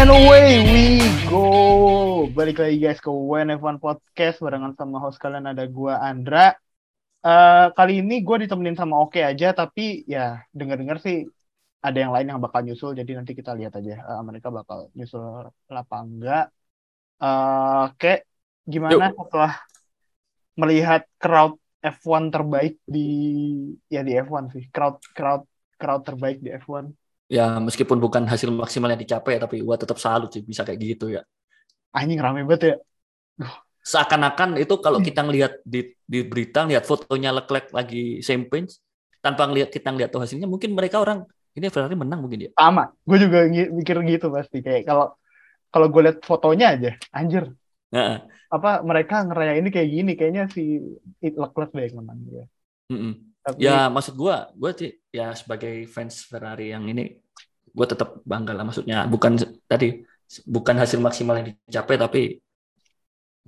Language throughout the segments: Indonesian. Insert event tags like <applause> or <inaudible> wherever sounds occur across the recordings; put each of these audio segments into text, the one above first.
And away we go. Balik lagi guys ke WNF1 Podcast barengan sama host kalian ada gua Andra. Eh kali ini gue ditemenin sama Oke aja, tapi ya denger-dengar sih ada yang lain yang bakal nyusul, jadi nanti kita lihat aja eh, mereka bakal nyusul apa enggak. Eh Oke, gimana setelah melihat crowd F1 terbaik di ya di F1 sih, crowd crowd crowd terbaik di F1. Ya meskipun bukan hasil maksimal yang dicapai tapi gua tetap salut sih bisa kayak gitu ya. Anjing rame banget ya. Seakan-akan itu kalau kita ngelihat di di berita lihat fotonya Leclerc lagi champagne tanpa ngelihat kita ngelihat tuh hasilnya mungkin mereka orang ini Ferrari menang mungkin ya. Sama, gue juga mikir gitu pasti kayak kalau kalau gue lihat fotonya aja, anjir Heeh. apa mereka ngerayain ini kayak gini kayaknya si Leclerc deh yang menang ya. Mm-mm. Tapi Ya maksud gua gua sih ya sebagai fans Ferrari yang ini gua tetap bangga lah maksudnya bukan tadi bukan hasil maksimal yang dicapai tapi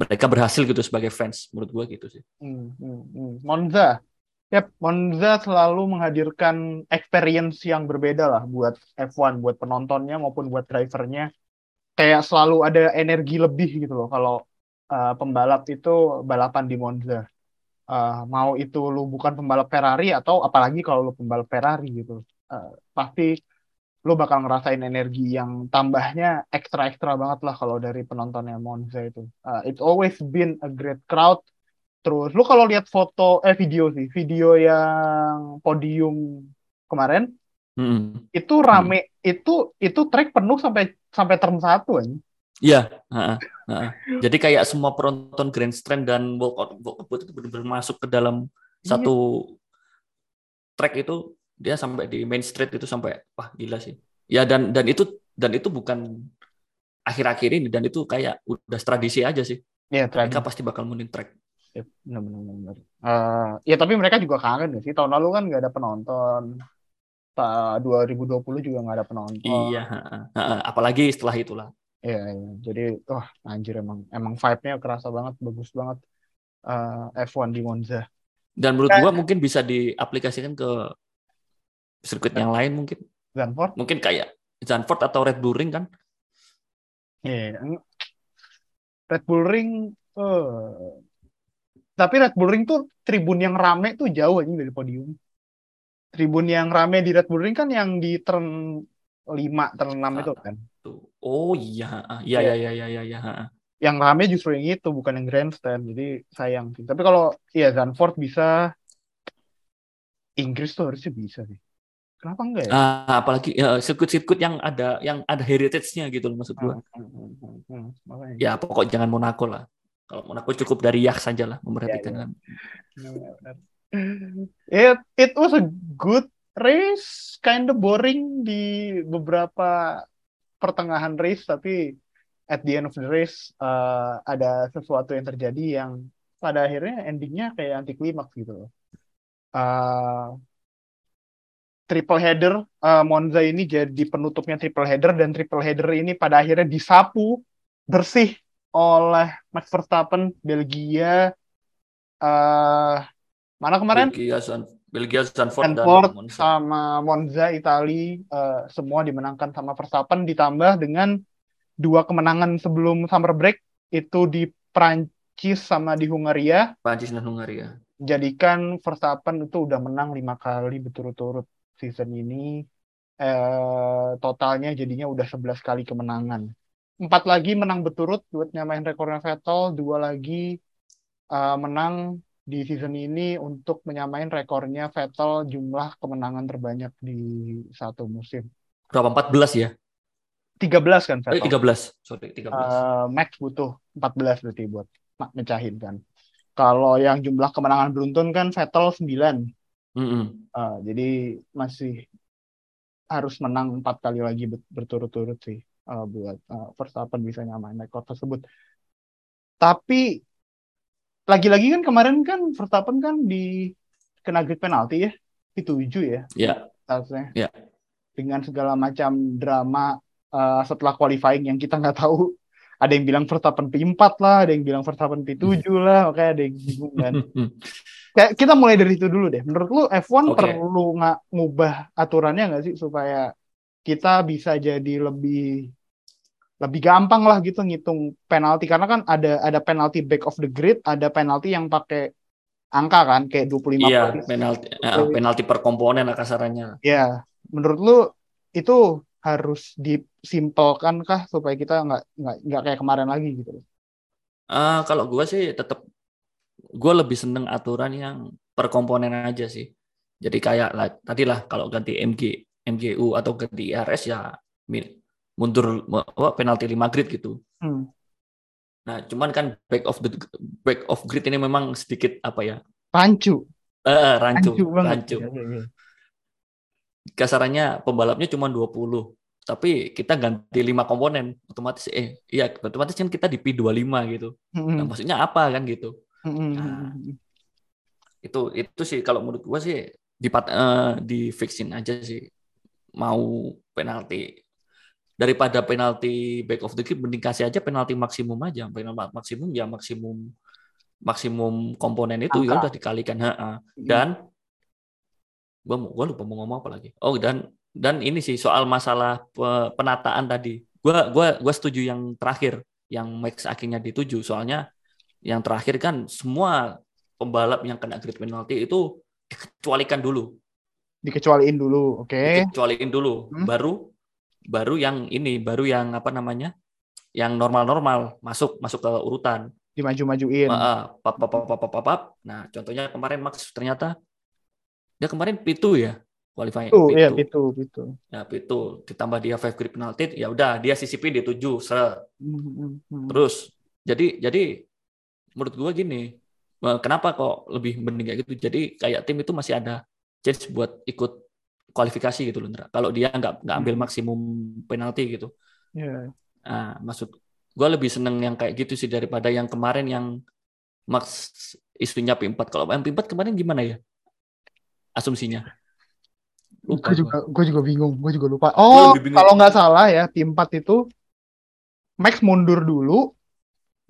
mereka berhasil gitu sebagai fans menurut gua gitu sih. hmm, hmm, hmm. Monza, yep, Monza selalu menghadirkan experience yang berbeda lah buat F1, buat penontonnya maupun buat drivernya. Kayak selalu ada energi lebih gitu loh kalau uh, pembalap itu balapan di Monza. Uh, mau itu lu bukan pembalap Ferrari atau apalagi kalau lu pembalap Ferrari gitu, Uh, pasti lu bakal ngerasain energi yang tambahnya ekstra-ekstra banget lah kalau dari penontonnya Monza itu. Uh, it's always been a great crowd. Terus lu kalau lihat foto eh video sih, video yang podium kemarin Mm-mm. itu rame itu itu track penuh sampai sampai turn satu aja. Iya, heeh, heeh. Jadi kayak semua penonton grandstand dan walkout walkout itu benar-benar masuk ke dalam Iya. satu track itu dia sampai di main street itu sampai wah gila sih. Ya dan dan itu dan itu bukan akhir-akhir ini dan itu kayak udah tradisi aja sih. Iya, Mereka track. pasti bakal munin track. Yep, benar benar benar. Eh, ya tapi mereka juga kangen gak sih? Tahun lalu kan nggak ada penonton. Ta 2020 juga nggak ada penonton. Iya, heeh, heeh. apalagi setelah itulah. Iya, iya. Jadi, wah anjir emang emang vibe-nya kerasa banget, bagus banget. eh, F1 di Monza. Dan menurut Kayak- gua mungkin bisa diaplikasikan ke sirkuit yang lain mungkin. Zandvoort? Mungkin kayak Zandvoort atau Red Bull Ring kan. Iya. eng- Red Bull Ring, eh tapi Red Bull Ring tuh tribun yang rame tuh jauh aja dari podium. Tribun yang rame di Red Bull Ring kan yang di turn 5, turn 6 itu kan. Oh iya, iya iya iya iya iya. iya, heeh. Yang rame justru yang itu, bukan yang grandstand. Jadi sayang sih. Tapi kalau ya Zandvoort bisa, Inggris tuh harusnya bisa sih. Kenapa enggak ya? Ah, apalagi ya, sirkuit-sirkuit yang ada yang ada heritage-nya gitu loh maksud gua. Hmm, hmm, hmm, hmm, makanya. Ya pokok jangan Monaco lah. Kalau Monaco cukup dari Yak saja lah memperhatikan. Ya, benar. It it was a good race, kind of boring di beberapa pertengahan race, tapi at the end of the race uh, ada sesuatu yang terjadi yang pada akhirnya endingnya kayak anti klimaks gitu. Uh, triple header uh, Monza ini jadi penutupnya triple header dan triple header ini pada akhirnya disapu bersih oleh Max Verstappen Belgia eh mana kemarin Belgia, Belgia, Zandvoort, dan Zandvoort Monza. sama Monza Itali eh, semua dimenangkan sama Verstappen ditambah dengan dua kemenangan sebelum summer break itu di Prancis sama di Hungaria Prancis dan Hungaria. jadikan Verstappen itu udah menang lima kali berturut-turut season ini eh, totalnya jadinya udah 11 kali kemenangan empat lagi menang berturut buat nyamain rekornya Vettel dua lagi eh, menang di season ini untuk menyamain rekornya Vettel jumlah kemenangan terbanyak di satu musim Berapa 14 ya? 13 kan Eh, Vettel 13. Sorry, 13. Eh, Max butuh 14 berarti buat mecahin kan kalau yang jumlah kemenangan beruntun kan Vettel 9 Mm-mm. Uh, jadi masih harus menang empat kali lagi ber- berturut-turut sih uh, buat uh, Verstappen bisa nyamain rekor tersebut. Tapi lagi-lagi kan kemarin kan Verstappen kan di kena grid penalti ya di tujuh ya Ya, harusnya. Ya. Dengan segala macam drama uh, setelah qualifying yang kita nggak tahu. Ada yang bilang Verstappen P4 lah, ada yang bilang Verstappen P7 lah, makanya ada yang bingung kan. <laughs> Kayak kita mulai dari itu dulu deh. Menurut lu F1 Oke. perlu nggak ngubah aturannya nggak sih supaya kita bisa jadi lebih lebih gampang lah gitu ngitung penalti karena kan ada ada penalti back of the grid, ada penalti yang pakai angka kan kayak 25 Iya, penalti eh, penalti per komponen lah kasarannya. Ya, menurut lu itu harus disimpelkan kah supaya kita nggak nggak nggak kayak kemarin lagi gitu? Eh, kalau gua sih tetap gua lebih seneng aturan yang per komponen aja sih. Jadi kayak lah, tadi lah kalau ganti MG MGU atau ganti IRS ya min- mundur apa, penalti 5 grid gitu. Hmm. Nah, cuman kan back of the back of grid ini memang sedikit apa ya? Rancu, Eh, rancu, rancu banget. rancu. Iya, iya, iya. Kasarannya pembalapnya cuma 20. Tapi kita ganti 5 komponen, otomatis eh iya otomatis kan kita di P25 gitu. Hmm, Nah, maksudnya apa kan gitu. hmm, hmm, Nah, itu itu sih kalau menurut gua sih di eh, di fixin aja sih mau penalti daripada penalti back of the grid mending kasih aja penalti maksimum aja penalti maksimum ya maksimum maksimum komponen itu ya Angka. udah dikalikan ha, ha. Hmm. dan gua mau- gua lupa mau ngomong apa lagi oh dan dan ini sih soal masalah pe- penataan tadi gua gua gua setuju yang terakhir yang max akhirnya dituju soalnya yang terakhir kan semua pembalap yang kena grid penalti itu dikecualikan dulu dikecualiin dulu, oke? dikecualiin dulu Hmm. baru baru yang ini baru yang apa namanya yang normal-normal masuk masuk ke urutan Dimaju-majuin. Ah, ah, pap, pap, pap, pap, pap, pap. nah contohnya kemarin Max ternyata dia kemarin P2 ya qualifying Tuh, P2 iya itu, itu. ya P2 ditambah dia 5 grid penalti ya udah dia CCP di 7 seret Hmm, hmm, hmm. terus jadi jadi menurut gua gini eh, kenapa kok lebih mending kayak gitu jadi kayak tim itu masih ada chance buat ikut kualifikasi gitu loh Ndra. kalau dia nggak nggak ambil Hmm. maksimum penalti gitu Iya. nah, maksud gua lebih seneng yang kayak gitu sih daripada yang kemarin yang Max isunya P4 kalau yang P4 kemarin gimana ya asumsinya lupa Gue juga, gue juga bingung, gue juga lupa. Oh, kalau nggak salah ya, tim 4 itu Max mundur dulu,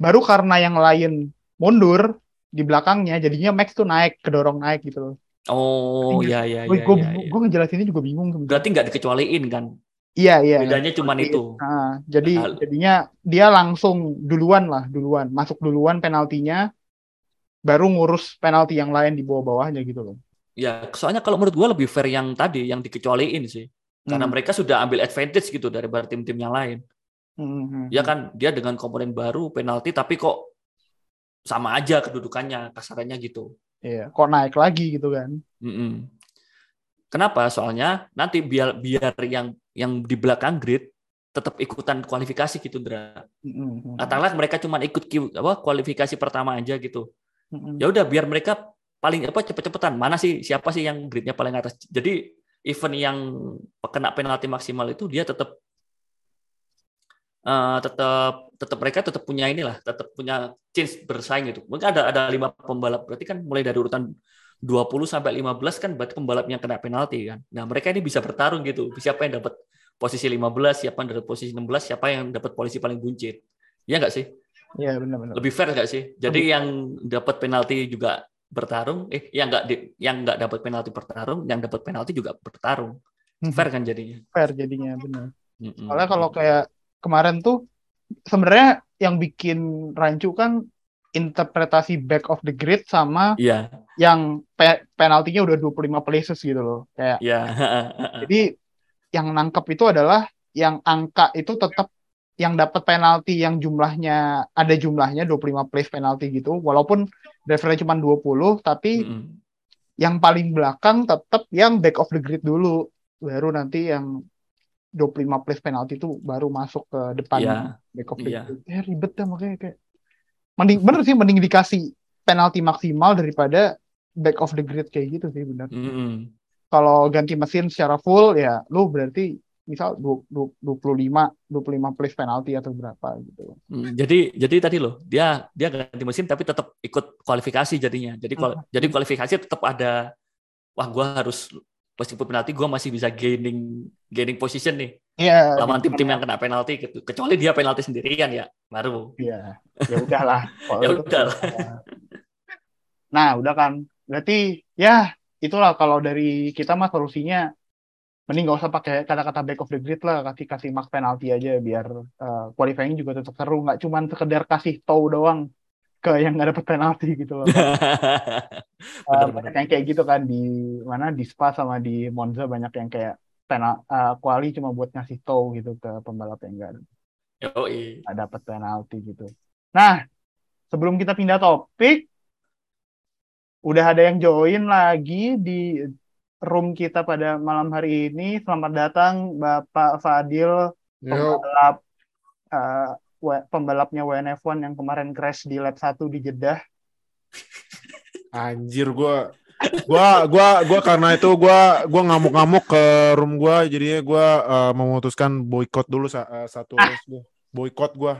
baru karena yang lain mundur di belakangnya, jadinya Max tuh naik, kedorong naik gitu loh. Oh Iya. ya ya Gue ya, gue ya, ya. gue ngejelasinnya juga bingung. berarti nggak dikecualiin kan Iya iya. bedanya Seperti itu Nah, jadi Nah, jadinya dia langsung duluan lah, duluan masuk duluan penaltinya, baru ngurus penalti yang lain di bawah-bawahnya gitu loh. Ya, soalnya kalau menurut gua lebih fair yang tadi, yang dikecualiin sih. Karena Hmm. mereka sudah ambil advantage gitu daripada tim-tim yang lain. Hmm, hmm, Ya hmm. kan, dia dengan komponen baru, penalti, tapi kok sama aja kedudukannya, kasarannya gitu. Iya, kok naik lagi gitu kan? Mm-mm. Kenapa? Soalnya nanti biar biar yang yang di belakang grid tetap ikutan kualifikasi gitu, Dra. Hmm, hmm, Katakanlah mereka cuma ikut apa kualifikasi pertama aja gitu. hmm. ya udah biar mereka paling apa cepet-cepetan mana sih siapa sih yang gridnya paling atas jadi event yang kena penalti maksimal itu dia tetap eh, tetap tetap mereka tetap punya inilah tetap punya chance bersaing gitu mungkin ada ada lima pembalap berarti kan mulai dari urutan 20 sampai 15 kan berarti pembalap yang kena penalti kan nah mereka ini bisa bertarung gitu siapa yang dapat posisi 15 siapa yang dapat posisi 16 siapa yang dapat posisi paling buncit ya nggak sih Iya benar-benar. lebih fair nggak sih? Jadi yang dapat penalti juga bertarung, eh yang nggak yang nggak dapat penalti bertarung, yang dapat penalti juga bertarung. Fair kan jadinya? Fair jadinya benar. Soalnya kalau kayak kemarin tuh sebenarnya yang bikin rancu kan interpretasi back of the grid sama Iya, yang pe- penaltinya udah 25 places gitu loh. Kayak iya. <laughs> jadi yang nangkep itu adalah yang angka itu tetap yang dapat penalti yang jumlahnya ada jumlahnya 25 place penalti gitu walaupun referensi cuma 20 tapi Mm-mm. yang paling belakang tetap yang back of the grid dulu baru nanti yang 25 place penalti itu baru masuk ke depan Iya, back of the iya. Ya ribet dah makanya kayak mending bener sih mending dikasih penalti maksimal daripada back of the grid kayak gitu sih bener. Mm-mm. Kalau ganti mesin secara full ya lu berarti misal 20, 25 25 place penalti atau berapa gitu. Mm, Jadi jadi tadi loh, dia dia ganti mesin tapi tetap ikut kualifikasi jadinya. Jadi kual- jadi kualifikasi tetap ada wah gua harus meskipun penalti gua masih bisa gaining gaining position nih Iya. lawan tim-tim yang kena penalti gitu. kecuali dia penalti sendirian ya baru Iya. Ya udahlah. <laughs> Ya udahlah. <laughs> Nah, udah kan. Berarti ya itulah kalau dari kita mah solusinya mending nggak usah pakai kata-kata back of the grid lah kasih kasih mark penalti aja biar uh, qualifying juga tetap seru nggak cuman sekedar kasih tow doang ke yang nggak dapet penalti gitu loh. Uh, <laughs> banyak yang kayak gitu kan di mana di Spa sama di Monza banyak yang kayak penal uh, quali cuma buat ngasih tow gitu ke pembalap yang nggak nggak dapet penalti gitu. Nah sebelum kita pindah topik udah ada yang join lagi di room kita pada malam hari ini. Selamat datang Bapak Fadil, pembalap uh, pembalapnya WNF1 yang kemarin crash di lap 1 di Jeddah. Anjir gua gua gua gua karena itu gua gua ngamuk-ngamuk ke room gua jadinya gua uh, memutuskan boykot dulu uh, satu race gua. Boykot gua.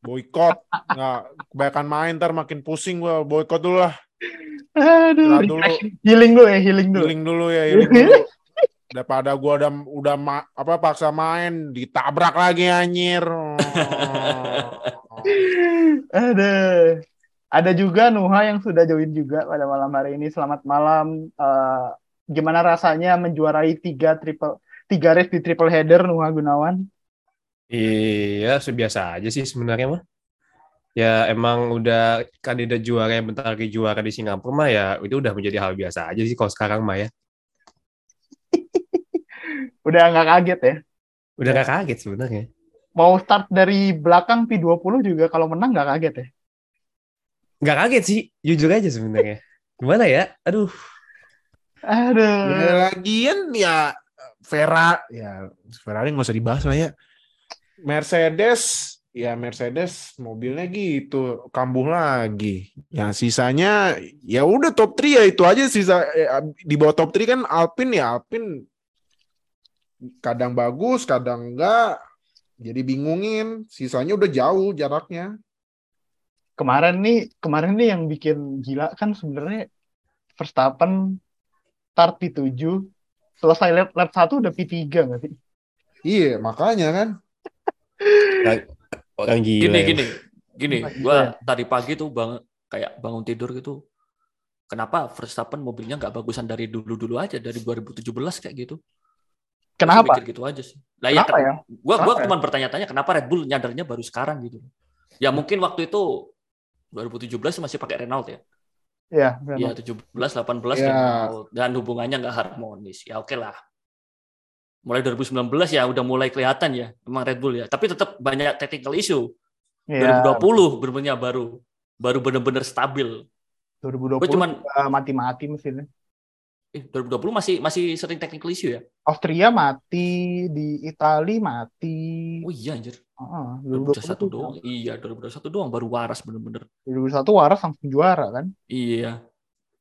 Boykot. Nggak kebanyakan main ntar makin pusing gua. Boykot dulu lah. Aduh, dulu. healing dulu ya, healing dulu. Healing dulu ya, healing dulu. <laughs> Daripada gua udah udah ma, apa paksa main ditabrak lagi anjir. Ada. Ada juga Nuha yang sudah join juga pada malam hari ini. Selamat malam. Uh, gimana rasanya menjuarai tiga triple tiga race di triple header Nuha Gunawan? Iya, biasa aja sih sebenarnya mah ya emang udah kandidat juara yang bentar lagi juara di Singapura mah ya itu udah menjadi hal biasa aja sih kalau sekarang mah ya. Udah nggak kaget ya? Udah nggak kaget sebenarnya. Mau start dari belakang P20 juga kalau menang nggak kaget ya? Nggak kaget sih, jujur aja sebenarnya. Gimana ya? Aduh. Aduh. Ya, lagian ya Vera ya Ferrari nggak usah dibahas lah ya. Mercedes ya Mercedes mobilnya gitu kambuh lagi. Ya sisanya ya udah top 3 ya itu aja sisa eh, di bawah top 3 kan Alpine ya Alpine kadang bagus, kadang enggak. Jadi bingungin, sisanya udah jauh jaraknya. Kemarin nih, kemarin nih yang bikin gila kan sebenarnya Verstappen start P7, selesai lap, lap 1 udah P3 nggak sih? Iya, makanya kan. Orang gila. Gini, ya. gini, gini. Gua tadi pagi tuh bang kayak bangun tidur gitu. Kenapa Verstappen mobilnya nggak bagusan dari dulu-dulu aja dari 2017 kayak gitu? Kenapa? Mikir gitu aja sih. Lah ya, ya? Gua gua ya? cuma bertanya-tanya kenapa Red Bull nyadarnya baru sekarang gitu. Ya mungkin waktu itu 2017 masih pakai Renault ya. Iya, Iya, 17, 18 ya. Renault dan hubungannya nggak harmonis. Ya oke okay lah mulai 2019 ya udah mulai kelihatan ya memang Red Bull ya tapi tetap banyak technical issue yeah. 2020 benar-benar baru baru benar-benar stabil 2020 Gue cuman mati-mati mesinnya eh 2020 masih masih sering technical issue ya Austria mati di Italia mati oh iya anjir Ah, 2021 doang. Iya, 2021 doang baru waras bener-bener. 2021 waras langsung juara kan? Iya.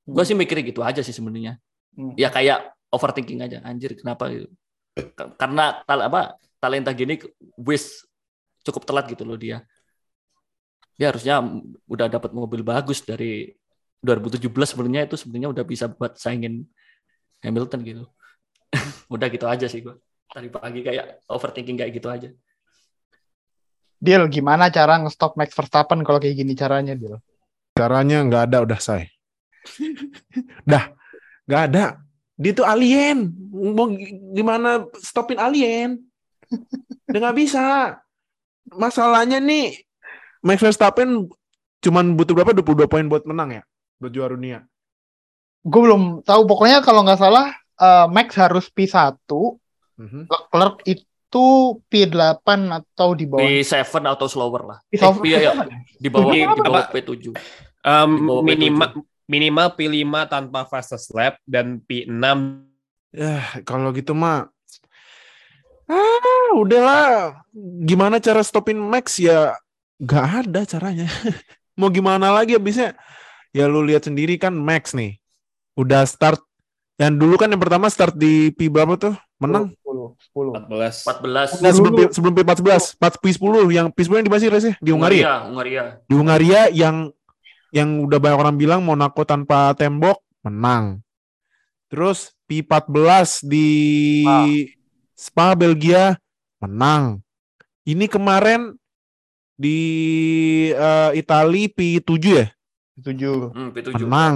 Hmm. Gue sih mikirnya gitu aja sih sebenarnya. Hmm. Ya kayak overthinking aja. Anjir, kenapa gitu? karena tal apa talenta gini wis cukup telat gitu loh dia. Dia harusnya udah dapat mobil bagus dari 2017 sebenarnya itu sebenarnya udah bisa buat saingin Hamilton gitu. <laughs> udah gitu aja sih gua. Tadi pagi kayak overthinking kayak gitu aja. Deal, gimana cara ngestop Max Verstappen kalau kayak gini caranya, Deal? Caranya nggak ada, udah say. <laughs> dah, nggak ada dia tuh alien mau gimana stopin alien udah nggak bisa masalahnya nih Max Verstappen cuman butuh berapa 22 poin buat menang ya buat juara dunia gue belum tahu. Pokoknya kalau nggak salah uh, Max harus P1 mm-hmm. Leclerc itu P8 atau di bawah? P7 atau slower lah. P7 eh, iya. di bawah di bawah P7 um, minimal minimal P5 tanpa fastest lap dan P6 ya kalau gitu mah ah udahlah. Gimana cara stopin Max? Ya gak ada caranya. <laughs> Mau gimana lagi abisnya ya lu lihat sendiri kan Max nih udah start yang dulu kan yang pertama start di P berapa tuh menang 10 10 14 14 nah, sebelum P, sebelum P14 4 P10 yang P10 yang dibahas race di Hungaria Hungaria di Hungaria yang yang udah banyak orang bilang Monaco tanpa tembok menang. Terus P14 di ah. Spa Belgia menang. Ini kemarin di uh, Itali P7 ya? P7. Hmm, P7. Menang.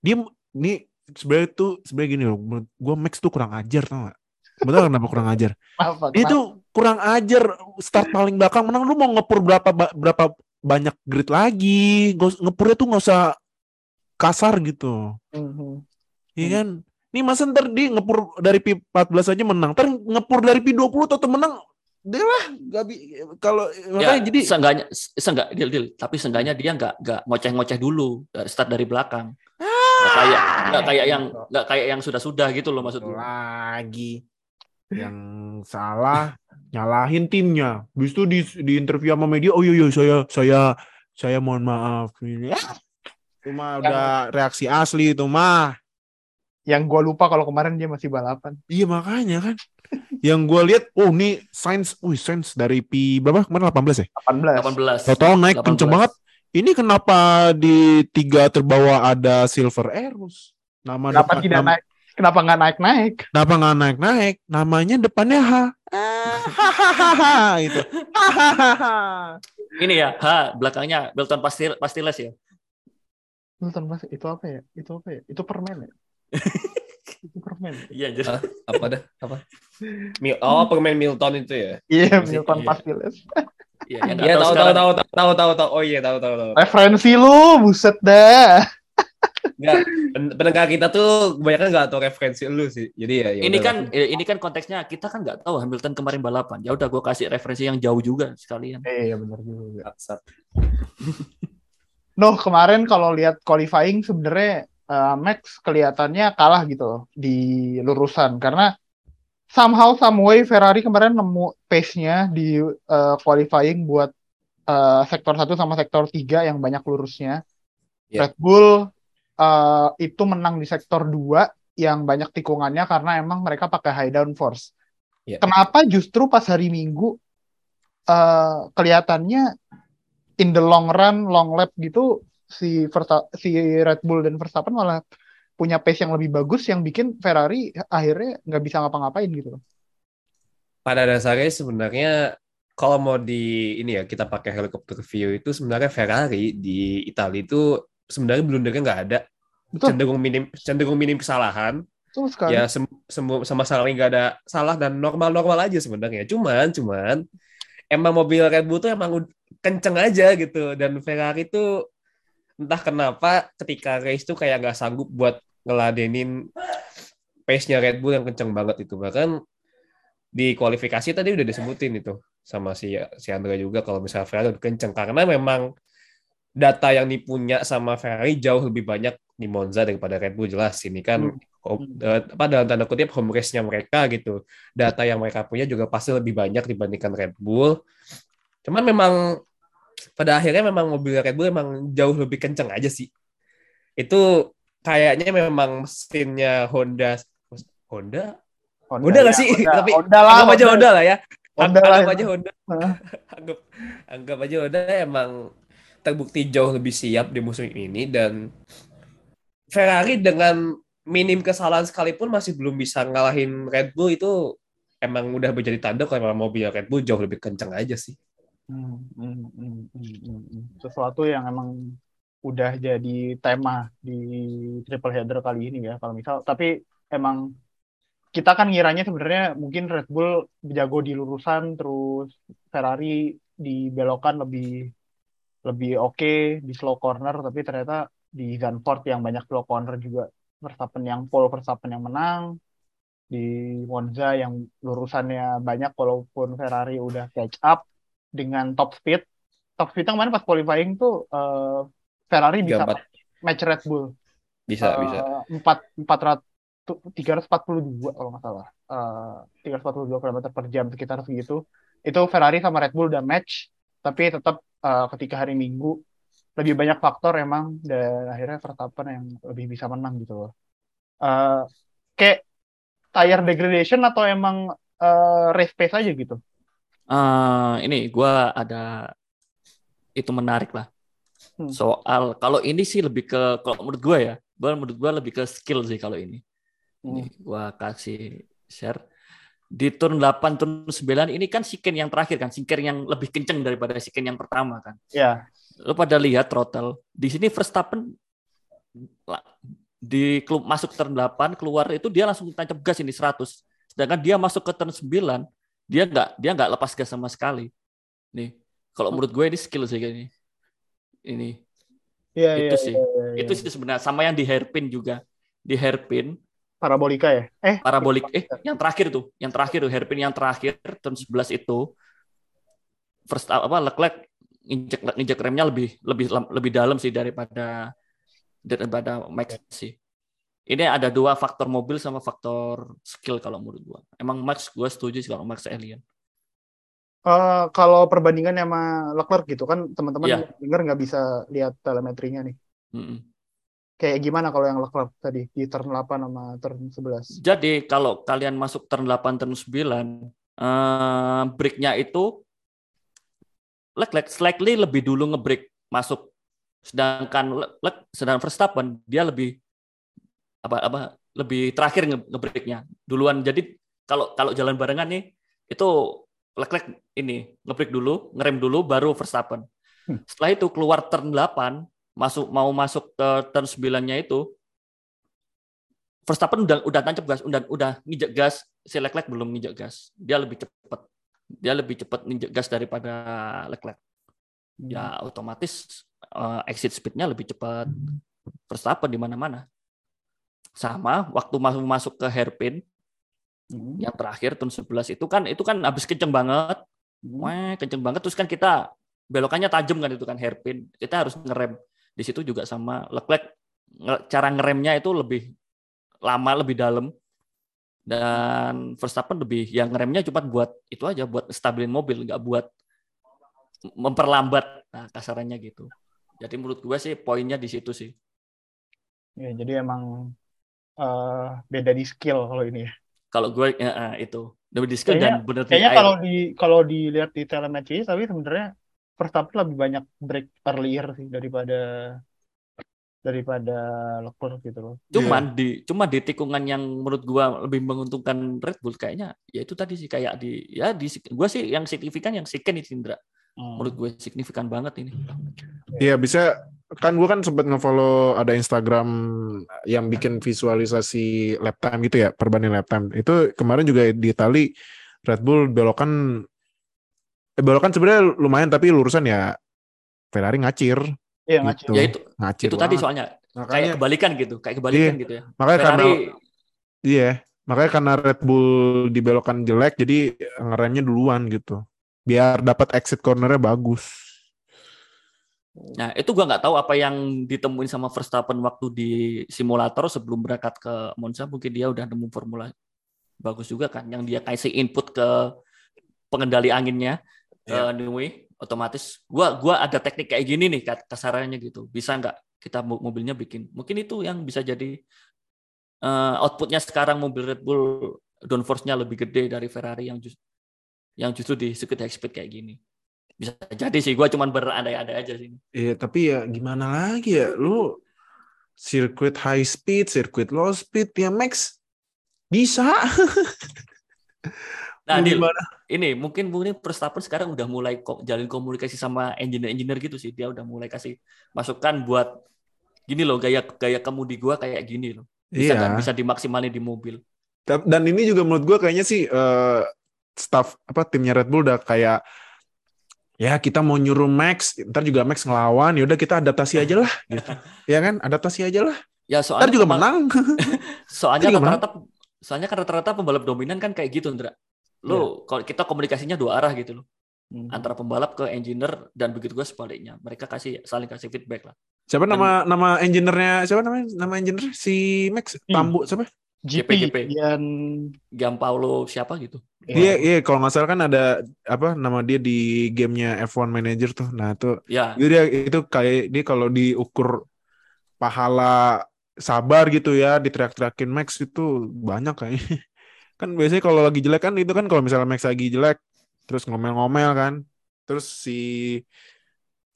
Dia ini sebenarnya tuh sebenarnya gini loh, gue Max tuh kurang ajar tau gak? Betul kenapa kurang ajar? Apa, Dia tuh kurang ajar start paling belakang menang lu mau ngepur berapa berapa banyak grid lagi. Ngepurnya tuh nggak usah kasar gitu. Mhm. Iya Hmm. kan? Nih masa ntar dia ngepur dari P14 aja menang. Ntar ngepur dari P20 atau menang. Dia lah gak bi- kalau makanya Ya, jadi seenggaknya seenggak deal deal, tapi seenggaknya dia nggak nggak ngoceh-ngoceh dulu dari start dari belakang. Nggak kayak nggak kayak yang nggak kayak yang sudah-sudah gitu loh maksud Satu gue. lagi yang salah nyalahin timnya. Habis itu di, di interview sama media, oh iya iya saya saya saya mohon maaf ini. Ah, udah reaksi asli itu mah. Yang gue lupa kalau kemarin dia masih balapan. Iya makanya kan. Yang gue lihat, oh nih Sainz, wih Sainz dari P berapa kemarin 18 ya? 18. 18. Tahu-tahu naik 18. kenceng banget. Ini kenapa di tiga terbawa ada Silver Airus? Nama Kenapa depan- tidak nam- naik? Kenapa nggak naik-naik? Kenapa nggak naik-naik? Namanya depannya H. Ah, Hahaha <laughs> itu. Hahaha. <laughs> Ini ya, ha, belakangnya Belton Pastil Pastiles ya. Nonton mas itu apa ya? Itu apa ya? Itu permen ya? <laughs> itu permen. Iya, anjir. Hah? apa dah apa Mil oh permen Milton itu ya Iya, Masih- Milton iya. Pastiles. Iya, Iya tahu tahu tahu tahu tahu tahu tahu oh iya tahu tahu tahu Referensi lu, buset dah. Nggak, pen- pendengar kita tuh kebanyakan nggak tahu referensi lu sih jadi ya ya Ini kan eh, ini kan konteksnya kita kan nggak tahu Hamilton kemarin balapan. Ya udah gue kasih referensi yang jauh juga sekalian. Eh, iya benar juga. Noh, kemarin kalau lihat qualifying sebenarnya eh, Max kelihatannya kalah gitu loh di lurusan karena somehow some way Ferrari kemarin nemu pace-nya di eh, qualifying buat eh, sektor 1 sama sektor 3 yang banyak lurusnya. Ya. Red Bull eh, itu menang di sektor 2 yang banyak tikungannya karena emang mereka pakai high downforce. Ya. Kenapa justru pas hari Minggu eh, kelihatannya in the long run, long lap gitu si Versta- si Red Bull dan Verstappen malah punya pace yang lebih bagus yang bikin Ferrari akhirnya nggak bisa ngapa-ngapain gitu loh. pada dasarnya sebenarnya kalau mau di ini ya kita pakai helikopter view itu sebenarnya Ferrari di Italia itu sebenarnya blundernya nggak ada. Betul, cenderung minim cenderung minim kesalahan. Betul sekali. ya sem semu- sama sekali nggak ada salah dan normal-normal aja sebenarnya. Cuman cuman emang mobil Red Bull tuh emang kenceng aja gitu. Dan Ferrari tuh entah kenapa ketika race tuh kayak nggak sanggup buat ngeladenin pace-nya Red Bull yang kenceng banget itu. Bahkan di kualifikasi tadi udah disebutin itu sama si si Andra juga kalau misalnya Ferrari lebih kenceng. Karena memang data yang dipunya sama Ferrari jauh lebih banyak di Monza daripada Red Bull jelas. Ini kan home- eh, apa dalam tanda kutip home race-nya mereka gitu. Data yang mereka punya juga pasti lebih banyak dibandingkan Red Bull. Cuman memang pada akhirnya memang mobil Red Bull memang jauh lebih kenceng aja sih. Itu kayaknya memang mesinnya Honda Honda Honda nggak ya, sih? Honda, <laughs> Tapi Honda lah, anggap aja Honda lah ya Honda Anggap lah aja. Honda <laughs> anggap anggap aja Honda emang terbukti jauh lebih siap di musim ini dan Ferrari dengan minim kesalahan sekalipun masih belum bisa ngalahin Red Bull itu emang udah menjadi tanda kalau mobil Red Bull jauh lebih kencang aja sih. Hmm, hmm, hmm, hmm, hmm, hmm. Sesuatu yang emang udah jadi tema di triple header kali ini ya kalau misal. Tapi emang kita kan ngiranya sebenarnya mungkin Red Bull jago di lurusan terus Ferrari di belokan lebih lebih oke di slow corner tapi ternyata di Zandvoort yang banyak slow corner juga. Verstappen yang pole Verstappen yang menang di Monza yang lurusannya banyak walaupun Ferrari udah catch up dengan top speed. Top speed yang kemarin pas qualifying tuh eh, Ferrari bisa 34. match Red Bull Bisa, Eh, bisa. empat empat ratus tiga ratus empat puluh dua kalau nggak salah tiga ratus empat puluh dua kilometer per jam sekitar segitu itu Ferrari sama Red Bull udah match tapi tetap eh, ketika hari Minggu lebih banyak faktor emang dan akhirnya Verstappen yang lebih bisa menang gitu loh Eh, kayak tire degradation atau emang eh, race pace aja gitu Eh, ini gua ada itu menarik lah. Hmm. Soal kalau ini sih lebih ke kalau menurut gua ya, gua menurut gua lebih ke skill sih kalau ini. Ini Hmm. gua kasih share di turn 8 turn 9 ini kan siken yang terakhir kan, siken yang lebih kenceng daripada siken yang pertama kan. ya Lo pada lihat throttle. Di sini Verstappen lah, di klub masuk turn 8 keluar itu dia langsung tancap gas ini 100. Sedangkan dia masuk ke turn 9 dia nggak dia nggak lepas gas sama sekali. Nih, kalau menurut gue ini skill sih ini. Ini Iya, itu iya, sih. iya, iya, iya. itu sih sebenarnya sama yang di hairpin juga. Di hairpin parabolika ya. Eh, parabolik eh yang terakhir tuh, yang terakhir tuh hairpin yang terakhir turn 11 itu first apa Leclerc injek injek remnya lebih lebih lebih dalam sih daripada daripada Max sih. Ini ada dua faktor mobil sama faktor skill kalau menurut gua. Emang Max gua setuju sih kalau Max Alien. Eh, kalau perbandingan sama Leclerc gitu kan teman-teman Iya. denger nggak bisa lihat telemetrinya nih. Mm-mm. Kayak gimana kalau yang Leclerc tadi di turn 8 sama turn 11? Jadi kalau kalian masuk turn 8 turn 9 eh breaknya itu Leclerc slightly lebih dulu ngebreak masuk sedangkan Le- Le- sedangkan Verstappen dia lebih apa apa lebih terakhir nge- ngebreaknya duluan jadi kalau kalau jalan barengan nih itu Leclerc ini ngebreak dulu ngerem dulu baru Verstappen Hmm. setelah itu keluar turn 8 masuk mau masuk ke turn 9-nya itu Verstappen udah udah tancap gas, udah udah nginjek gas, si Leclerc belum nginjek gas. Dia lebih cepat. Dia lebih cepat nginjek gas daripada Leclerc. Ya otomatis eh, exit speed-nya lebih cepat Verstappen di mana-mana. Sama waktu masuk masuk ke hairpin Hmm. yang terakhir turn 11 itu kan itu kan habis kenceng banget. Hmm. Wah, kenceng banget terus kan kita belokannya tajam kan itu kan hairpin. Kita harus ngerem. Di situ juga sama Leclerc nge- cara ngeremnya itu lebih lama, lebih dalam. Dan Verstappen lebih yang ngeremnya cuma buat itu aja buat stabilin mobil, nggak buat memperlambat nah kasarannya gitu. Jadi menurut gue sih poinnya di situ sih. Ya, jadi emang eh, beda di skill kalau ini ya. Kalau gue ya, eh, itu lebih di skill Kayaknya- dan bener di Kayaknya kalau di kalau dilihat di telemetri tapi sebenarnya Verstappen lebih banyak break earlier sih daripada daripada Leclerc gitu loh. Cuman di cuma di tikungan yang menurut gua lebih menguntungkan Red Bull kayaknya ya itu tadi sih kayak di ya di gua sih yang signifikan yang second itu Indra. Hmm. Menurut gue signifikan banget ini. Iya bisa kan gue kan sempat ngefollow ada Instagram yang bikin visualisasi lap time gitu ya perbandingan lap time itu kemarin juga di Itali Red Bull belokan eh, belokan sebenarnya lumayan tapi lurusan ya Ferrari ngacir Iya ngacir. gitu Ya itu ngacir itu tadi banget. soalnya kayak makanya kebalikan gitu, kayak kebalikan gitu ya. makanya karena Ferrari iya makanya karena Red Bull dibelokan jelek jadi ngeremnya duluan gitu biar dapat exit cornernya bagus Nah, itu gua nggak tahu apa yang ditemuin sama Verstappen waktu di simulator sebelum berangkat ke Monza. Mungkin dia udah nemu formula bagus juga kan, yang dia kasih input ke pengendali anginnya ke Iya. Nui. Otomatis, gua gua ada teknik kayak gini nih kasarannya gitu. Bisa nggak kita mo- mobilnya bikin? Mungkin itu yang bisa jadi eh, outputnya sekarang mobil Red Bull downforce-nya lebih gede dari Ferrari yang justru yang justru di circuit high speed kayak gini. Bisa jadi sih, gua cuman berandai-andai aja sih. Iya, tapi ya gimana lagi ya? Lu sirkuit high speed, sirkuit low speed, ya Max bisa. <laughs> Nah, Dil, ini mungkin mungkin Verstappen sekarang udah mulai kok jalin komunikasi sama engineer-engineer gitu sih. Dia udah mulai kasih masukan buat gini loh gaya gaya kemudi gua kayak gini loh. Bisa Iya. kan bisa dimaksimalin di mobil. Dan ini juga menurut gue kayaknya sih eh, staff apa timnya Red Bull udah kayak ya kita mau nyuruh Max, ntar juga Max ngelawan, ya udah kita adaptasi aja lah, <laughs> gitu. ya kan, adaptasi aja lah. Ya Ntar soalnya juga pembalap- menang. <laughs> Soalnya Ntar juga rata-rata soalnya kan rata-rata pembalap dominan kan kayak gitu, Ndra. Lo kalau kita komunikasinya dua arah gitu loh. Hmm. Antara pembalap ke engineer dan begitu juga sebaliknya. Mereka kasih saling kasih feedback lah. Siapa nama nama engineer-nya? Siapa namanya? Nama engineer si Max Tambu siapa? GP, GP. Gian Gianpaolo siapa gitu. Iya, iya kalau nggak salah kan ada apa nama dia di gamenya F1 Manager tuh. Nah, itu Ya, itu dia itu kayak dia kalau diukur pahala sabar gitu ya, diteriak-teriakin Max itu banyak kayaknya. <laughs> Kan biasanya kalau lagi jelek kan itu kan kalau misalnya Max lagi jelek terus ngomel-ngomel kan. Terus si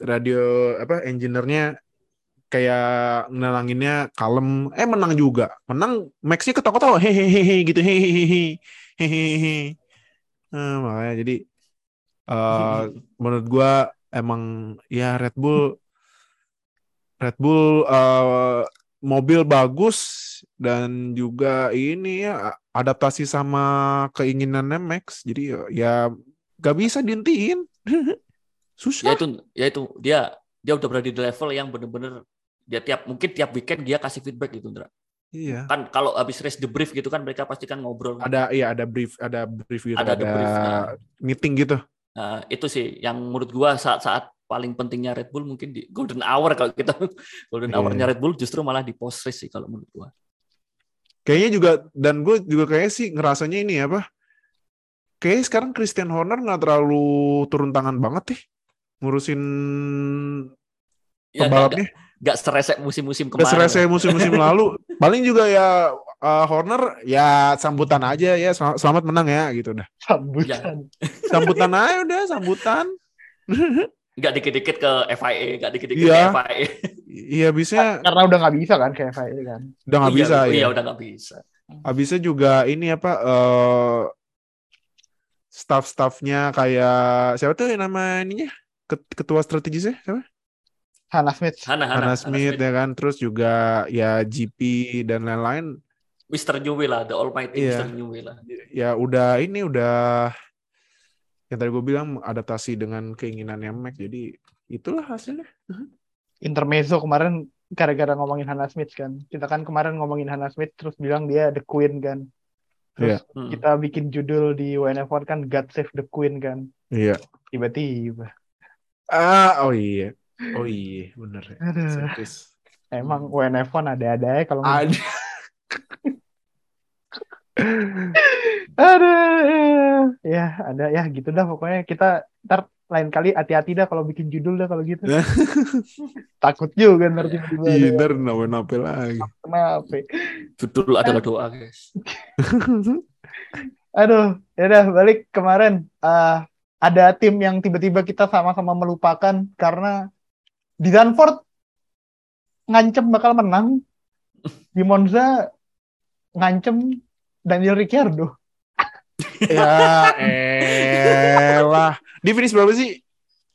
radio apa engineer-nya kayak nenanginnya kalem eh menang juga menang Maxnya ketawa-ketawa hehehe gitu hehehe hehehe nah, makanya jadi eh menurut gua emang ya Red Bull Red Bull eh mobil bagus dan juga ini ya adaptasi sama keinginannya Max. Jadi ya, ya gak bisa dihentiin. <laughs> ya Susah. itu ya itu dia dia udah berada di level yang bener-bener dia tiap mungkin tiap weekend dia kasih feedback gitu Ndra. Iya. kan kalau habis race debrief gitu kan mereka pasti kan ngobrol Ada iya ada brief ada brief gitu Ada ada, debrief, nah. meeting gitu. Nah, itu sih yang menurut gua saat-saat paling pentingnya Red Bull mungkin di golden hour kalau kita <laughs> golden Iya. hour-nya Red Bull justru malah di post race sih kalau menurut gua. Kayaknya juga dan gue juga kayak sih ngerasanya ini apa? Kayaknya sekarang Christian Horner nggak terlalu turun tangan banget nih ngurusin Ya, pembalapnya. Gak seresek musim-musim kemarin. selesai musim-musim <laughs> lalu. Paling juga ya uh, Horner ya sambutan aja ya sel- selamat menang ya gitu udah. Sambutan. <laughs> Sambutan aja udah sambutan. <laughs> Gak dikit-dikit ke FIA, gak dikit-dikit Iya. ke FIA. Iya bisa Karena udah nggak bisa kan kayak FIA kan. udah nggak Iya, bisa Iya, ya. udah gak bisa. Habisnya juga ini apa eh staff-staffnya kayak siapa tuh yang nama ininya Ket- ketua strategisnya siapa? Hannah Smith. Hana, Hana, Hannah Smith ya kan terus juga ya GP dan lain-lain Mr. Newey lah, the almighty Iya. Mr. Newey lah. ya udah ini udah yang tadi gue bilang adaptasi dengan keinginannya Mac jadi itulah hasilnya Intermezzo kemarin gara-gara ngomongin Hannah Smith kan. Kita kan kemarin ngomongin Hannah Smith terus bilang dia the queen kan. Terus Hmm. kita bikin judul di WNF1 kan God Save the Queen kan. iya Tiba-tiba. ah oh iya oh iya bener ya Aduh. Serius. Emang WNF1 ada-ada ya kalau ada <laughs> Aduh, ya ada ya gitu dah pokoknya kita ntar lain kali hati-hati dah kalau bikin judul dah kalau gitu. <laughs> Takut juga ntar tiba-tiba iya ada ntar nape-nape lagi kenapa. Judul adalah doa, guys. <laughs> Aduh, ya udah balik kemarin eh, ada tim yang tiba-tiba kita sama-sama melupakan karena di Danford ngancem bakal menang. Di Monza ngancem Daniel Ricciardo. <laughs> ya elah di finish berapa sih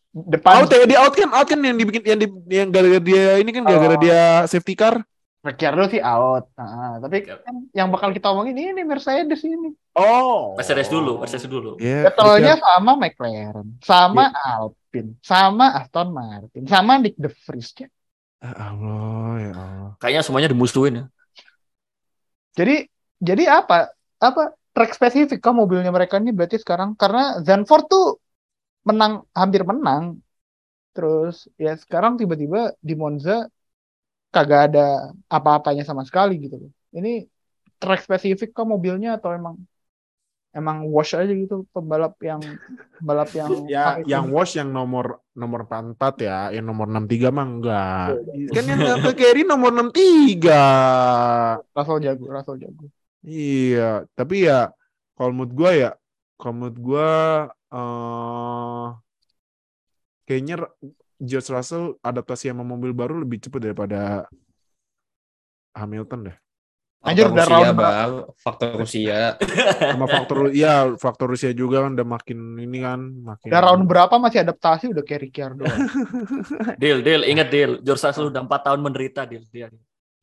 Depan out ya di out kan out kan yang dibikin yang di, yang gara-gara dia ini kan gara-gara Oh. dia safety car Ricciardo sih out. Nah, tapi kan yang bakal kita omongin ini Mercedes ini. oh Mercedes dulu, Mercedes dulu. ya Battle-nya sama McLaren, sama Alpine, sama Aston Martin, sama Nick De Vries. Ya Allah ya Allah Kayaknya semuanya dimusuhin ya. Jadi jadi apa? Apa track spesifik kah mobilnya mereka ini berarti sekarang karena Zandvoort tuh menang hampir menang. Terus ya sekarang tiba-tiba di Monza kagak ada apa-apanya sama sekali gitu loh. Ini track spesifik kah mobilnya atau emang emang wash aja gitu pembalap yang pembalap yang <laughs> ya itu. yang wash yang nomor nomor 44 ya yang nomor 63 mah enggak kan yang ke carry nomor 63 Russell jago, Russell jago. Iya, tapi ya kalau menurut gua ya, kalau menurut gua eh kayaknya George Russell adaptasi sama mobil baru lebih cepat daripada Hamilton deh. Anjir, Faktor udah Rusia, round bang. Faktor Rusia. Sama faktor ya faktor Rusia juga kan udah makin ini kan makin Udah round berapa masih adaptasi udah kayak Ricciardo. <laughs> Deal, deal, ingat deal. George Russell udah 4 tahun menderita, deal. Dia.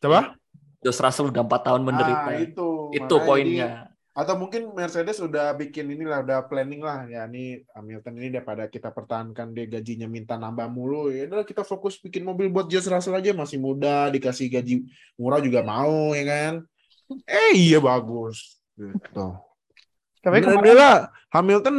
Coba? George Russell udah 4 tahun menderita. Ah, itu. itu makanya poinnya. jadi- atau mungkin Mercedes udah bikin inilah udah planning lah ya ini Hamilton ini daripada kita pertahankan dia gajinya minta nambah mulu ya udah kita fokus bikin mobil buat George Russell aja masih muda dikasih gaji murah juga mau ya kan eh iya bagus gitu Tapi Udah- kemarin, udah lah, Hamilton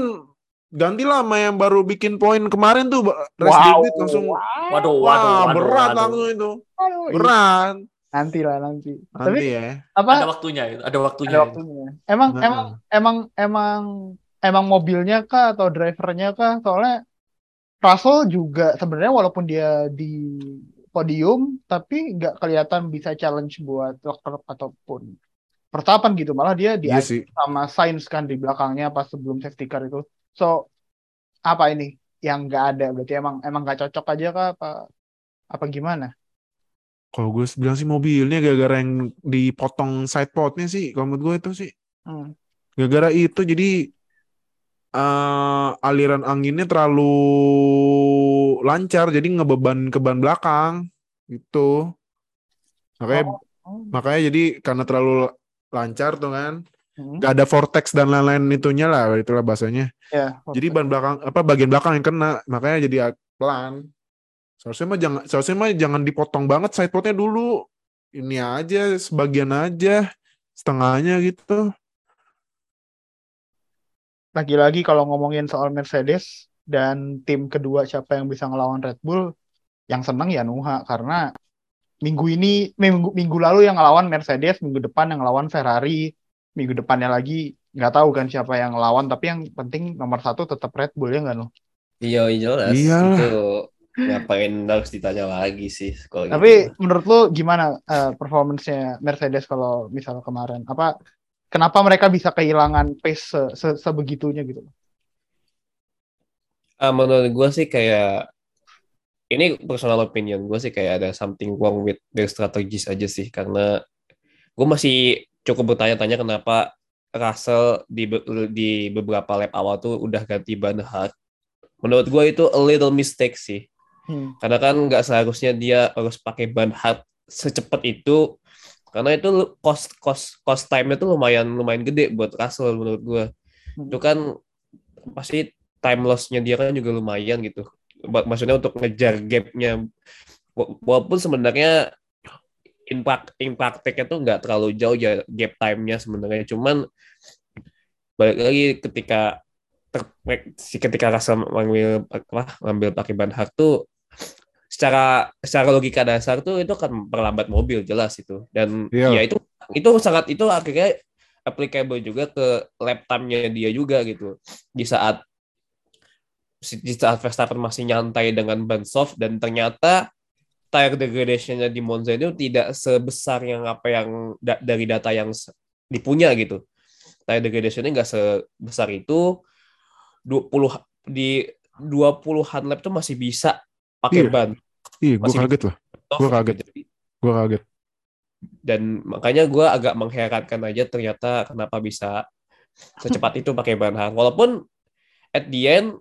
gantilah sama yang baru bikin poin kemarin tuh race wow, debut langsung. Waduh, waduh, wah waduh, berat waduh. langsung itu iya. berat Nanti lah nanti. nanti Tapi ya apa? Ada waktunya itu, ada waktunya. Ada waktunya. Emang Nah. emang emang emang emang mobilnya kah atau drivernya kah? Soalnya Russell juga sebenarnya walaupun dia di podium tapi nggak kelihatan bisa challenge buat Leclerc ataupun Verstappen gitu. Malah dia di iya sih sama Sainz kan di belakangnya pas sebelum safety car itu. So apa ini yang nggak ada? Berarti emang emang nggak cocok aja kah apa apa gimana? Kalau gue bilang sih mobilnya gara-gara yang dipotong side podnya sih, kalau menurut gue itu sih Hmm. gara-gara itu jadi eh, aliran anginnya terlalu lancar, jadi ngebeban ke ban belakang gitu. Makanya Oh. makanya jadi karena terlalu lancar tuh kan, Hmm. gak ada vortex dan lain-lain itunya lah, itulah bahasanya. Ya, Jadi ban belakang apa bagian belakang yang kena, makanya jadi pelan. Seharusnya mah jangan seharusnya mah jangan dipotong banget sidepodnya dulu. Ini aja sebagian aja, setengahnya gitu. lagi-lagi kalau ngomongin soal Mercedes dan tim kedua siapa yang bisa ngelawan Red Bull, yang seneng ya Nuha karena minggu ini minggu minggu lalu yang ngelawan Mercedes, minggu depan yang ngelawan Ferrari, minggu depannya lagi nggak tahu kan siapa yang ngelawan, tapi yang penting nomor satu tetap Red Bull ya nggak Nuh? Iya, jelas. Iya. Itu ngapain harus ditanya lagi sih kalau Tapi gitu. menurut lu gimana eh, performance-nya Mercedes kalau misal kemarin? Apa kenapa mereka bisa kehilangan pace se- se- sebegitunya gitu? Ah, menurut gue sih kayak ini personal opinion gue sih kayak ada something wrong with their strategies aja sih karena gue masih cukup bertanya-tanya kenapa Russell di be- di beberapa lap awal tuh udah ganti ban hard. Menurut gue itu a little mistake sih. Hmm. Karena kan nggak seharusnya dia harus pakai ban hard secepat itu. Karena itu cost cost cost time-nya tuh lumayan lumayan gede buat Russell menurut gue. Hmm. Itu kan pasti time loss-nya dia kan juga lumayan gitu. Maksudnya untuk ngejar gap-nya. Wa- Walaupun sebenarnya in prakteknya tuh nggak terlalu jauh ya gap time-nya sebenarnya. Cuman balik lagi ketika ter- si ketika Russell ngambil apa ngambil pakai ban hard tuh secara secara logika dasar tuh itu akan memperlambat mobil jelas itu. Dan Iya. ya itu itu sangat itu akhirnya applicable juga ke lap time-nya dia juga gitu. Di saat di saat Verstappen masih nyantai dengan ban soft dan ternyata tire degradation-nya di Monza itu tidak sebesar yang apa yang da- dari data yang dipunya gitu. Tire degradation-nya nggak sebesar itu. 20 di 20-an lap tuh masih bisa pakai Iya. ban Iya, gue kaget loh. Toh, Gua kaget. Gue kaget. dan makanya gue agak mengherankan aja ternyata kenapa bisa secepat itu pakai ban hard walaupun at the end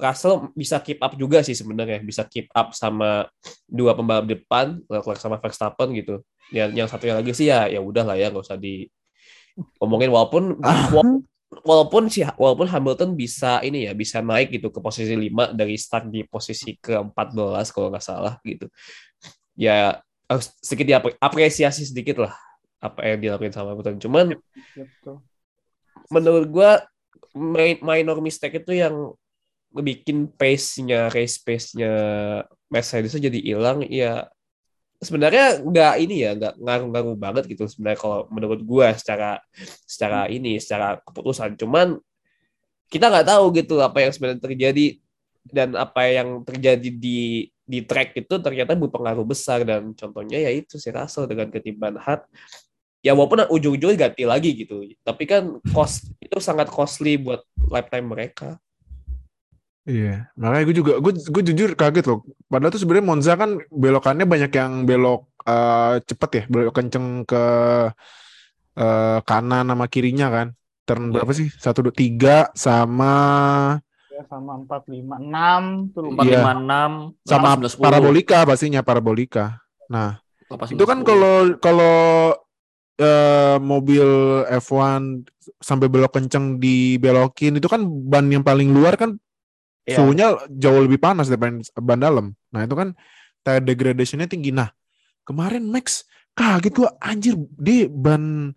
Russell bisa keep up juga sih sebenarnya bisa keep up sama dua pembalap depan Leclerc sama Verstappen gitu yang yang satunya lagi sih ya ya udah lah ya nggak usah di ngomongin walaupun <laughs> walaupun walaupun si walaupun Hamilton bisa ini ya bisa naik gitu ke posisi 5 dari start di posisi ke-14 kalau nggak salah gitu ya harus sedikit diapresiasi sedikit lah apa yang dilakuin sama Hamilton cuman Gitu. menurut gua minor mistake itu yang bikin pace-nya race pace-nya Mercedes jadi hilang ya sebenarnya nggak ini ya nggak ngaruh-ngaruh banget gitu sebenarnya kalau menurut gua secara secara ini secara keputusan. Cuman kita nggak tahu gitu apa yang sebenarnya terjadi dan apa yang terjadi di di track itu ternyata berpengaruh besar dan contohnya ya itu si Russell dengan ketiban hard ya walaupun ujung-ujungnya ganti lagi gitu tapi kan cost itu sangat costly buat lifetime mereka Iya, makanya gue juga gue gue jujur kaget loh. Padahal tuh sebenarnya Monza kan belokannya banyak yang belok eh, cepet ya, belok kenceng ke eh, kanan sama kirinya kan. Turn Iya. berapa sih? Satu, dua, tiga sama Ya, sama 4, 5, 6 tuh lupa. 4, Iya. 5, 6, sama 8, 9, 10. parabolika pastinya parabolika. Nah, 8, 9, itu kan 10. kalau kalau eh, mobil F1 sampai belok kenceng dibelokin itu kan ban yang paling luar kan Iya. suhunya jauh lebih panas daripada ban dalam. Nah itu kan tire degradation-nya tinggi. Nah kemarin Max kaget gua anjir dia ban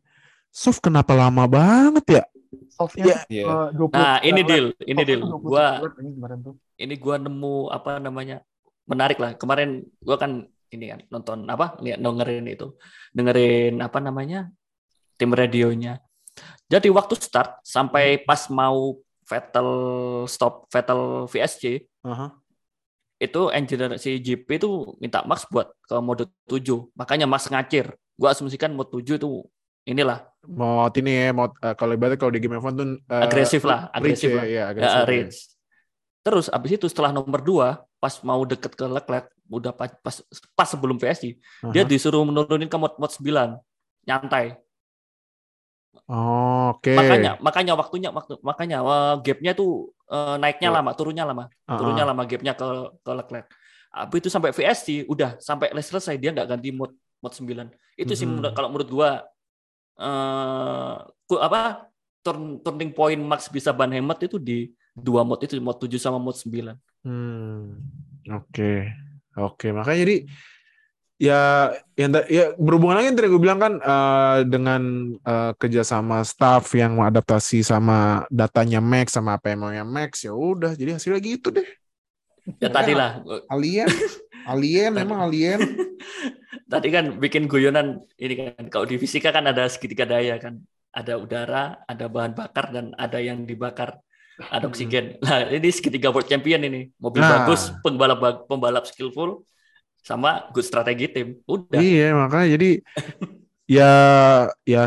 soft kenapa lama banget ya? Softnya Ya, eh, 20 Nah, ini deal, ini deal. 23 Gua ini kemarin tuh. ini gua nemu apa namanya? Menarik lah. Kemarin gua kan ini kan nonton apa? Lihat dengerin itu. Dengerin apa namanya? Tim radionya. Jadi waktu start sampai pas mau Vettel stop Vettel VSC Aha. itu engineer si GP itu minta Max buat ke mode 7. Makanya Max ngacir. Gua asumsikan mode 7 itu inilah Mau ini ya, mau eh, kalau ibaratnya kalau di game F1 tuh eh, agresif lah, agresif ya, lah. iya, Ya, agresif, ya. range. Terus abis itu setelah nomor 2 pas mau deket ke Leclerc udah pas pas, pas sebelum VSC dia Aha. disuruh menurunin ke mode mode 9 nyantai. Oh, Oke. Makanya makanya waktunya waktu makanya eh, gapnya tuh eh, naiknya Iya. lama, turunnya lama. Ah, Turunnya lama gapnya ke ke Leclerc. Habis itu sampai VSC udah sampai les selesai dia nggak ganti mode mod 9. Itu sih menurut- kalau menurut gua eh ku- apa turn, turning point max bisa ban hemat itu di dua mod itu mod 7 sama mod 9. Hmm, oke, oke. Makanya jadi ya yang ya berhubungan lagi tadi gue bilang kan eh, dengan eh, kerjasama staff yang mengadaptasi sama datanya Max sama apa yang maunya Max ya udah jadi hasilnya gitu deh. Ya tadi lah. Alien, alien memang alien. <laughs> tadi kan bikin guyonan ini kan kalau di fisika kan ada segitiga daya kan. Ada udara ada bahan bakar dan ada yang dibakar. Ada oksigen. Nah ini segitiga world champion ini. Mobil Nah. bagus pembalap pembalap skillful sama good strategi tim. Udah. Iya makanya jadi <laughs> ya ya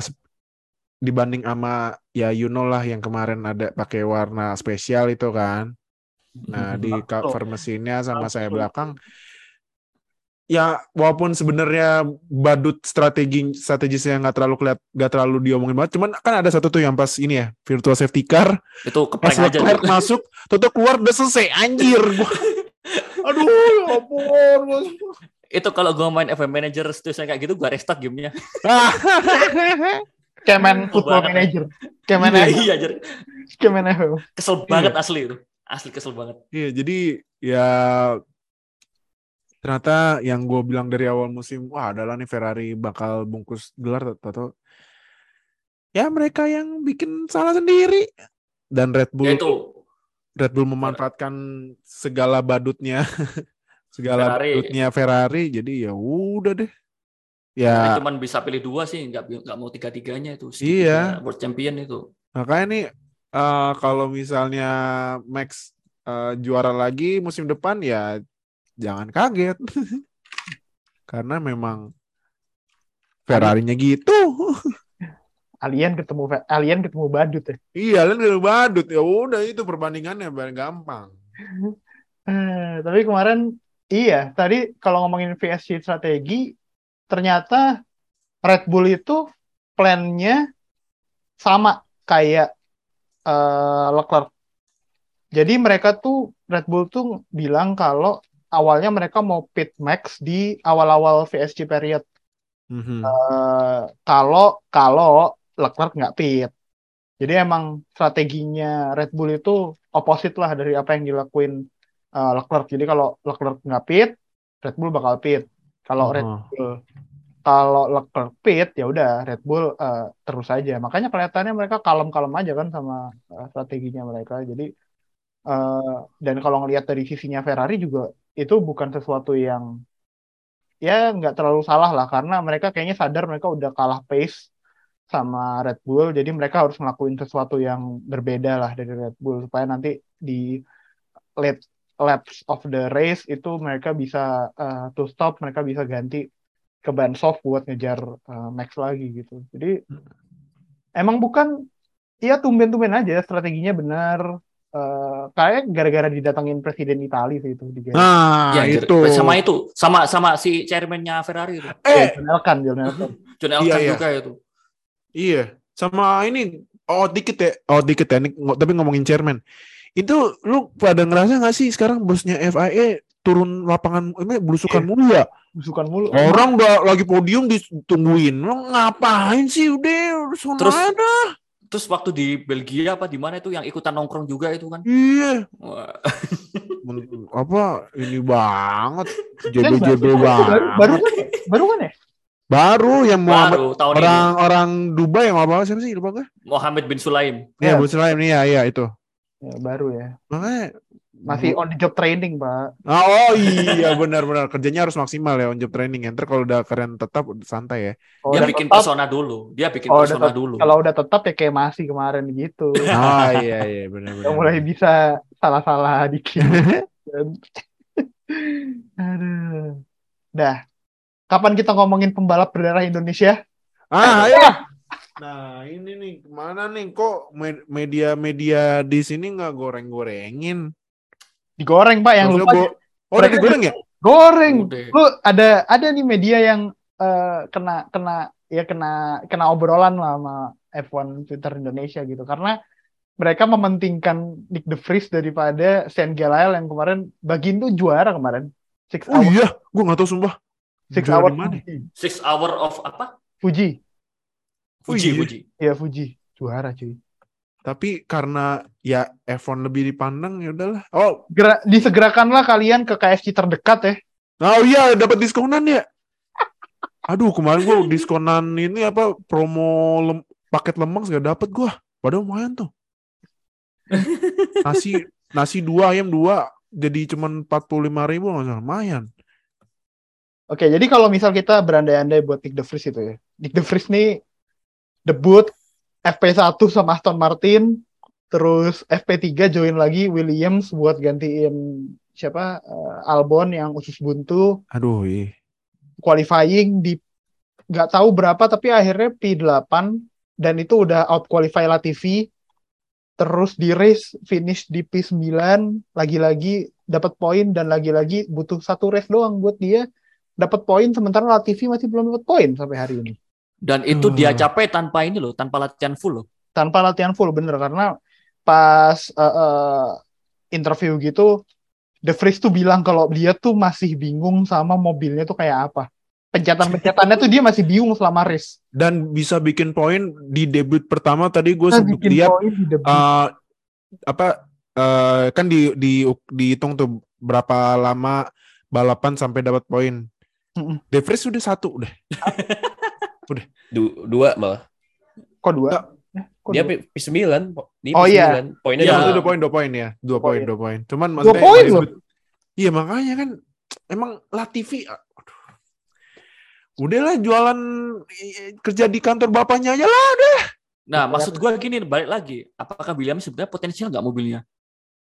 dibanding sama ya you know lah yang kemarin ada pakai warna spesial itu kan. Nah di cover mesinnya sama saya belakang ya walaupun sebenarnya badut strategi strategisnya nggak terlalu keliat nggak terlalu diomongin banget cuman kan ada satu tuh yang pas ini ya virtual safety car. Itu pas aja tuh. masuk tutup keluar udah selesai. Anjir Gua- <laughs> aduh ya ampun itu kalau gua main FM Manager seterusnya kayak gitu gua restart gamenya <laughs> Kemen Oh, Football banget. Manager. Kemen iya FM. iya Jer. Kemen FM. kesel banget asli itu asli kesel banget Iya, jadi ya ternyata yang gue bilang dari awal musim, wah adalah nih Ferrari bakal bungkus gelar atau ya mereka yang bikin salah sendiri dan Red Bull ya itu Red Bull memanfaatkan segala badutnya <laughs> segala Ferrari. badutnya Ferrari jadi ya udah deh ya. cuman bisa pilih dua sih nggak nggak mau tiga tiganya itu Iya. World Champion itu makanya nih eh, kalau misalnya Max eh, juara lagi musim depan ya jangan kaget <laughs> karena memang Ferrari-nya gitu <laughs> Alien ketemu Alien ketemu badut ya. iya kan udah badut ya udah itu perbandingannya paling gampang <laughs> Eh, tapi kemarin iya, tadi kalau ngomongin VSC strategi ternyata Red Bull itu plannya sama kayak eh, Leclerc. Jadi mereka tuh Red Bull tuh bilang kalau awalnya mereka mau pit max di awal-awal VSC period. Mhm. Eh, kalau kalau Leclerc nggak pit. Jadi emang strateginya Red Bull itu opposite lah dari apa yang dilakuin eh, Leclerc. Jadi kalau Leclerc nggak pit, Red Bull bakal pit. Kalau Red Oh. Bull kalau Leclerc pit ya udah Red Bull eh, terus aja. Makanya kelihatannya mereka kalem-kalem aja kan sama eh, strateginya mereka. Jadi eh, dan kalau ngelihat dari sisinya Ferrari juga itu bukan sesuatu yang ya nggak terlalu salah lah karena mereka kayaknya sadar mereka udah kalah pace sama Red Bull. Jadi mereka harus ngelakuin sesuatu yang berbeda lah dari Red Bull supaya nanti di late laps of the race itu mereka bisa uh, to stop mereka bisa ganti ke ban soft buat ngejar uh, Max lagi gitu. Jadi emang bukan ya tumben-tumben aja strateginya benar. Uh, kayak gara-gara didatangin presiden Italia sih itu di nah ya itu. sama itu sama sama si chairman-nya Ferrari itu. Eh! John Elkan, John Elkan. John Iya, iya. juga itu Iya, sama ini oh dikit ya, oh dikit ya, tapi ngomongin chairman. Itu lu pada ngerasa nggak sih sekarang bosnya FIA turun lapangan ini belusukan Iya. mulu ya? Busukan mulu. Orang udah lagi podium ditungguin, lu ngapain sih udah sana Terus- ada. terus waktu di Belgia apa di mana itu yang ikutan nongkrong juga itu kan Iya, apa ini banget, JB-JB baru, banget. baru, baru kan ya? Baru kan ya? Baru yang Muhammad baru tahun orang ini orang Dubai yang apa siapa sih lupa gue? Mohammed bin Sulaim Iya, Iya. Bu Sulaim nih ya, iya itu. ya? Baru ya. Makanya Masih on the job training, Pak. Ah, oh iya benar-benar kerjanya harus maksimal ya on job training ya. Ntar kalau udah keren tetap santai ya. Kalau dia bikin tetap, persona dulu dia bikin Oh, persona tetap. dulu kalau udah tetap ya kayak masih kemarin gitu. Ah iya iya benar-benar. Mulai bisa salah-salah dikit. <laughs> Aduh. Dah. Kapan kita ngomongin pembalap berdarah Indonesia? Ah ayo. Nah ini nih ke mana nih kok me- media-media di sini nggak goreng-gorengin? Digoreng, Pak, yang Maksudnya lupa. go- oh udah digoreng ya? Goreng. Udah. Lu ada ada nih media yang eh, kena kena ya kena kena obrolan lah sama F1 Twitter Indonesia gitu karena mereka mementingkan Nick De Vries daripada Sean Gelael yang kemarin bagian tuh juara kemarin. Six Oh hours. iya, gue nggak tahu sumpah. Six Juara Hour mana? Six hour of apa? Fuji. Fuji, iya. Fuji. Ya Fuji. Juara cuy. Tapi karena ya F1 lebih dipandang ya udahlah. Oh, Gera, disegerakanlah kalian ke KFC terdekat ya. oh iya dapat diskonan ya. <laughs> Aduh, kemarin gua diskonan ini apa promo lem, paket lemang gak dapet gua. Padahal lumayan tuh. <laughs> Nasi nasi dua ayam dua jadi cuman 45 ribu lumayan. Oke, jadi kalau misal kita berandai-andai buat Nick De Vries itu ya. Nick De Vries nih debut FP1 sama Aston Martin, terus FP3 join lagi Williams buat gantiin siapa eh, Albon yang usus buntu, Aduh, ih. qualifying di nggak tahu berapa tapi akhirnya P8 dan itu udah out qualify Latifi. Terus di race finish di P9 lagi-lagi dapat poin dan lagi-lagi butuh satu race doang buat dia dapat poin sementara Latifi masih belum dapat poin sampai hari ini. Dan itu Hmm. dia capek tanpa ini loh, tanpa latihan full loh. Tanpa latihan full bener karena pas eh, eh, interview gitu De Vries tuh bilang kalau dia tuh masih bingung sama mobilnya tuh kayak apa. Pencatan-pencatannya tuh dia masih bingung selama race. Dan bisa bikin poin di debut pertama tadi gue Kita sempat lihat eh, apa eh, kan di di dihitung tuh berapa lama balapan sampai dapat poin. De Vries udah satu <laughs> udah. Du- dua malah. Kok dua? Eh, kok Dia dua? P- P9. po- Dia Oh, P9. iya. Poinnya Iya. Iya, dua. poin, dua poin ya, dua poin, dua poin. Cuman Dua maksudnya poin loh. Iya makanya kan emang Latifi, aduh. udahlah jualan eh, kerja di kantor bapaknya aja lah. Nah, maksud gue gini, balik lagi. Apakah Williams sebenarnya potensial nggak mobilnya?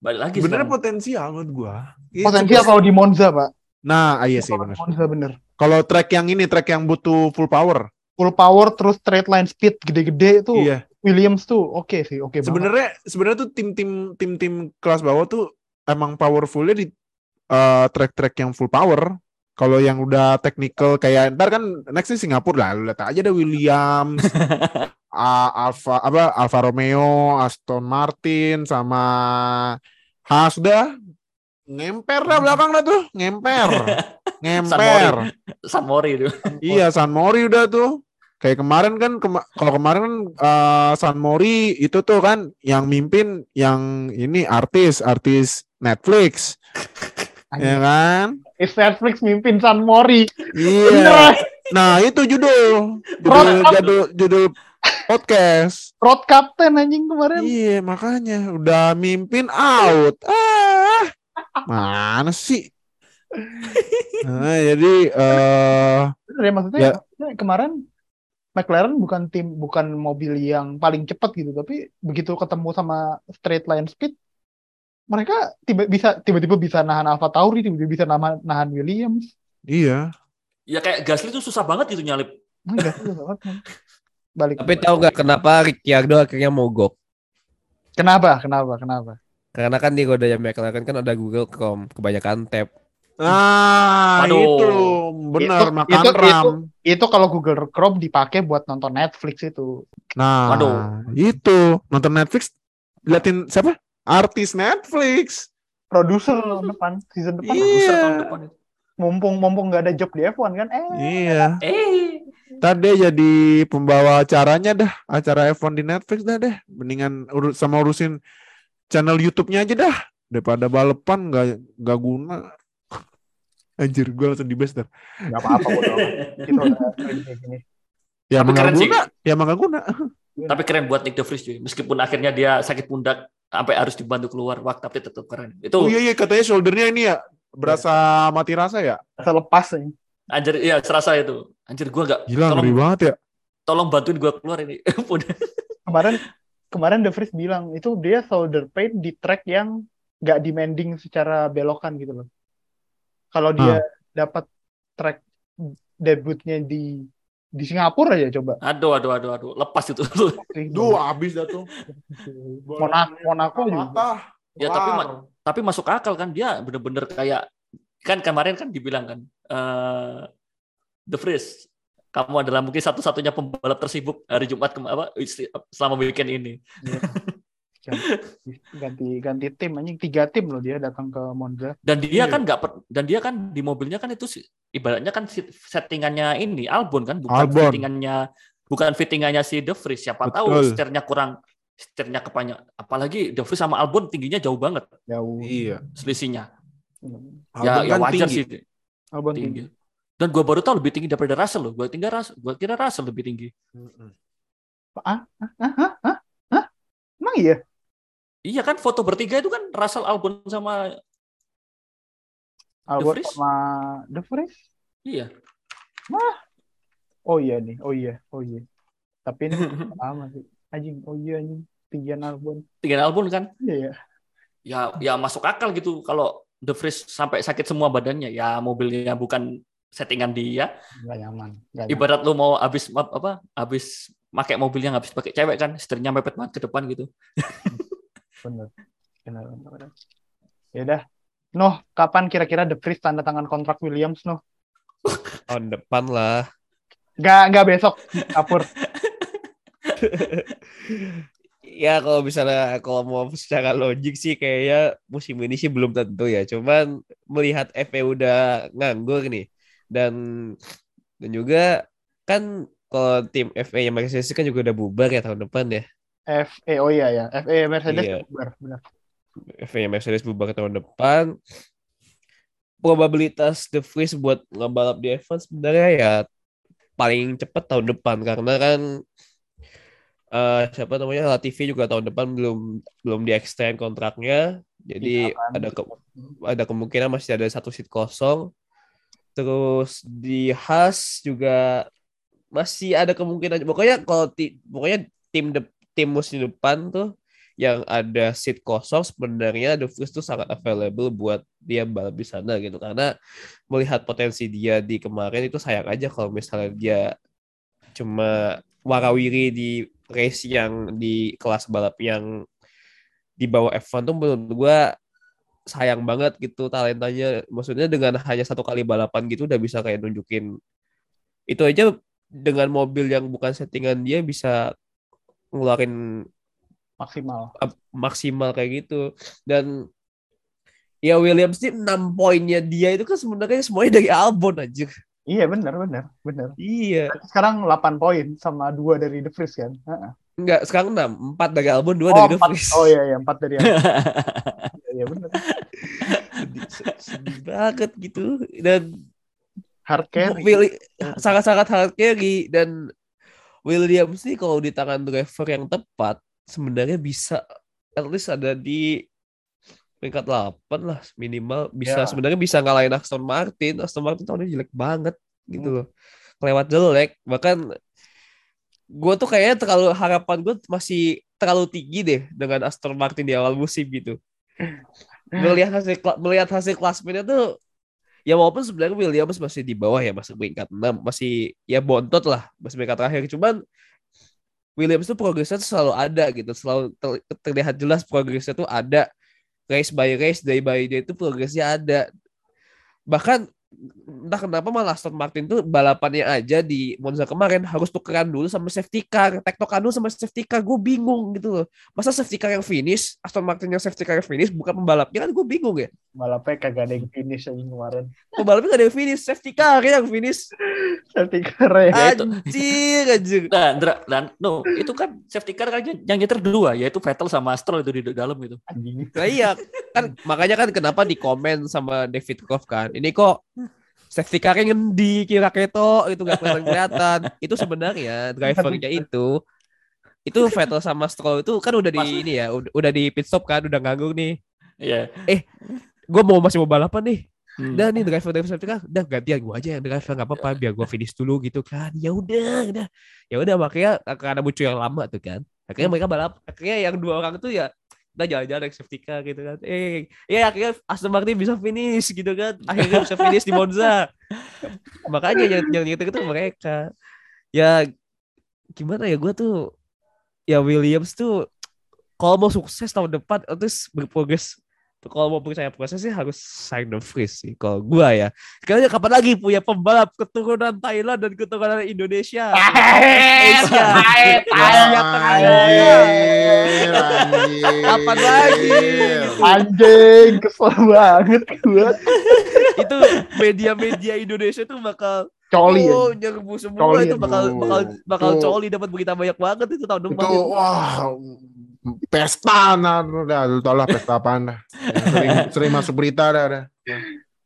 Balik lagi Sebenarnya potensial menurut gua. Iya, Potensial kalau di Monza, Pak. Nah, ah, iya sih benar. Monza bener. Kalau track yang ini track yang butuh full power. Full power terus straight line speed gede-gede itu Iya. Williams tuh oke sih, oke banget. Sebenarnya sebenarnya tuh tim-tim tim-tim kelas bawah tuh emang powerfulnya di eh, track-track yang full power. Kalau yang udah technical kayak ntar kan next di Singapura lah, lihat aja ada Williams, <laughs> A- Alfa apa Alfa Romeo, Aston Martin sama Haas udah ngemper dah belakang dah tuh, ngemper, <laughs> ngemper. San Mori itu. Iya, San Mori udah tuh. Kayak kemarin kan, kema- kalau kemarin kan eh, San Mori itu tuh kan yang mimpin yang ini artis, artis Netflix, <laughs> ya kan? Is Netflix mimpin San Mori. Iya. Nah itu judul, judul, judul, judul podcast. Road Captain anjing kemarin. Iya, makanya udah mimpin out. Ah, mana sih? Nah, jadi eh Bener ya maksudnya, Ya. kemarin McLaren bukan tim bukan mobil yang paling cepat gitu, tapi begitu ketemu sama straight line speed mereka tiba bisa tiba-tiba bisa nahan Alfa Tauri, tiba-tiba bisa nahan, nahan Williams. iya. Ya kayak Gasly itu susah banget gitu nyalip. Enggak, susah banget, man. Balik. Tapi tahu nggak kenapa Ricciardo akhirnya mogok? Kenapa? Kenapa? Kenapa? Karena kan di rodanya McLaren kan ada Google Chrome, kebanyakan tab. Nah, Aduh. itu benar Itu- makan itu- RAM. Itu kalau Google Chrome dipakai buat nonton Netflix itu. Nah, Waduh. itu nonton Netflix liatin siapa? Artis Netflix. Produser depan season depan. Iya. Produser tahun depan itu. Mumpung mumpung nggak ada job di F1 kan? Eh, Iya. Eh, Tadi jadi pembawa acaranya dah, acara F1 di Netflix dah deh. Mendingan urus sama urusin channel YouTube-nya aja dah. Daripada balapan nggak nggak guna. Anjir, gue langsung di best dah. nggak apa-apa. Kita udah. Ya Tapi emang nggak keren sih. guna, ya emang nggak guna. tapi keren buat Nick De Vries cuy. Meskipun akhirnya dia sakit pundak sampai harus dibantu keluar wak tapi tetap keren. Itu Oh iya iya katanya shouldernya ini ya berasa mati rasa ya. Selepas nih. anjir iya serasa itu. Anjir gua nggak Gila tolong ngeri banget ya. tolong bantuin gua keluar ini. <laughs> Kemarin kemarin De Vries bilang itu dia shoulder pain di track yang nggak demanding secara belokan gitu loh. Kalau dia dapat track debutnya di di Singapura aja coba. aduh aduh aduh aduh lepas itu. <laughs> Duh, habis dah tuh. Monaco, Monaco juga. Ya, tapi ma- tapi masuk akal kan dia bener-bener kayak kan kemarin kan dibilang kan eh The Vries kamu adalah mungkin satu-satunya pembalap tersibuk hari Jumat ke apa selama weekend ini. <laughs> ganti, ganti ganti tim anjing tiga tim loh dia datang ke Monza. Dan dia Iya. kan nggak per- dan dia kan di mobilnya kan itu ibaratnya kan settingannya ini Albon kan bukan Albon. fittingannya bukan fittingannya si De Vries. Siapa tahu Betul. setirnya kurang setirnya kepanjang apalagi De Vries sama Albon tingginya jauh banget Jauh. Iya. selisihnya. Hmm. ya Albon ya kan wajar tinggi. sih Albon tinggi. tinggi. Dan gua baru tahu lebih tinggi daripada Russell loh. Gua tinggal Russell, gua kira Russell lebih tinggi. Ah, ah, ah, ah, ah, ah? Emang iya? Iya kan foto bertiga itu kan Russell Albon sama Albon Vries? sama The Vries? iya. Oh iya nih, oh iya, oh iya. Tapi ini <laughs> sama sih. Anjing, oh iya anjing. Tinggian Albon. Tinggal Albon kan. Iya ya. Ya ya masuk akal gitu kalau De Vries sampai sakit semua badannya ya mobilnya bukan settingan dia. Gak nyaman. Gak nyaman. Ibarat lu mau habis apa? Habis pakai mobilnya nggak habis pakai cewek kan, setirnya mepet banget ke depan gitu. <laughs> Bener. Bener, bener, bener. Ya udah. Noh, kapan kira-kira The Vries tanda tangan kontrak Williams, Noh? <laughs> Tahun depan lah. Gak, gak besok, Kapur. <laughs> Ya kalau misalnya kalau mau secara logik sih kayaknya musim ini sih belum tentu ya. Cuman melihat FA udah nganggur nih dan dan juga kan kalau tim FA yang Mercedes kan juga udah bubar ya tahun depan ya. F, eh, oh iya ya. FE Mercedes Iya. bubar, bener. FA yang Mercedes bubar tahun depan. Probabilitas The Vries buat ngebalap di F1 sebenarnya ya paling cepat tahun depan karena kan eh siapa namanya Latifi juga tahun depan belum belum di extend kontraknya. Jadi kan. ada ke, ada kemungkinan masih ada satu seat kosong. Terus di Haas juga masih ada kemungkinan. Pokoknya kalau ti, pokoknya tim de, tim musim depan tuh yang ada seat kosong sebenarnya The Vries tuh sangat available buat dia balap di sana gitu. Karena melihat potensi dia di kemarin itu sayang aja kalau misalnya dia cuma warawiri di race yang di kelas balap yang di bawah F1 tuh menurut gua sayang banget gitu talentanya maksudnya dengan hanya satu kali balapan gitu udah bisa kayak nunjukin itu aja dengan mobil yang bukan settingan dia bisa ngeluarin Maksimal. ap- maksimal kayak gitu dan ya Williams sih 6 poinnya dia itu kan sebenarnya semuanya dari Albon aja Iya, bener, bener, bener. iya Sekarang 8 poin sama 2 dari The Vries kan? Heeh. enggak sekarang 6 4 dari Albon 2 Oh, dari De empat. Vries oh iya, iya, 4 dari <laughs> Albon. Iya, bener. <laughs> sedih, sedih banget gitu dan Hard carry. Willi- sangat-sangat hard carry dan Williams sih kalau di tangan driver yang tepat sebenarnya bisa at least ada di peringkat 8 lah minimal bisa Ya. sebenarnya bisa ngalahin Aston Martin Aston Martin tahun ini jelek banget gitu Hmm. loh kelewat jelek bahkan gue tuh kayaknya terlalu harapan gue masih terlalu tinggi deh dengan Aston Martin di awal musim gitu melihat hasil melihat hasil klasmennya tuh ya walaupun sebenarnya Williams masih di bawah ya masih peringkat 6 masih ya bontot lah masih peringkat terakhir. Cuman Williams tuh progresnya tuh selalu ada gitu selalu ter- terlihat jelas progresnya tuh ada. Race by race day by day itu progresnya ada. Bahkan entah kenapa malah Aston Martin tuh balapannya aja di Monza kemarin harus tukeran dulu sama safety car tektokan dulu sama safety car gue bingung gitu loh masa safety car yang finish Aston Martin yang safety car yang finish bukan pembalapnya kan gue bingung ya Balapnya kagak ada yang finish aja kemarin. pembalapnya gak ada yang finish safety car yang finish Safety car ya. Ya, anjir anjir Nah, Ndra, dan no, itu kan safety car kan yang nyetir dua, yaitu Vettel sama Stroll itu di dalam gitu. Anjing. Nah, iya kan makanya kan kenapa di komen sama David Croft kan ini kok safety car-nya ngendi kira keto itu gak kelihatan kelihatan. Itu sebenarnya drivernya itu itu Vettel sama Stroll itu kan udah di Mas- ini ya udah, di pit stop kan udah nganggur nih. Iya. gue mau masih mau balapan nih. Hmm. udah nih driver driver safety car udah gantian gue aja yang driver nggak apa-apa biar gue finish dulu gitu kan. Ya udah udah. Ya udah makanya karena muncul yang lama tuh kan akhirnya mereka balap akhirnya yang dua orang tuh ya udah jalan-jalan naik safety car gitu kan. Eh ya akhirnya Aston Martin bisa finish gitu kan. Akhirnya bisa finish di Monza. <laughs> Makanya yang yang gitu itu mereka. Ya gimana ya gue tuh ya Williams tuh kalau mau sukses tahun depan terus berprogres kalau mau percaya proses sih harus sign the freeze sih. Kalau gua ya. Kayaknya kapan lagi punya pembalap keturunan Thailand dan keturunan Indonesia? <laughs> Asia. Kapan lagi? Anjing, kesel banget <laughs> itu media-media Indonesia tuh bakal Coli oh, ya. nyerbu semua Coli itu bakal bakal bakal coli dapat berita banyak banget itu tahun depan. itu wah pesta nah udah lu tau lah pesta apaan dah sering <laughs> sering masuk berita dah, dah.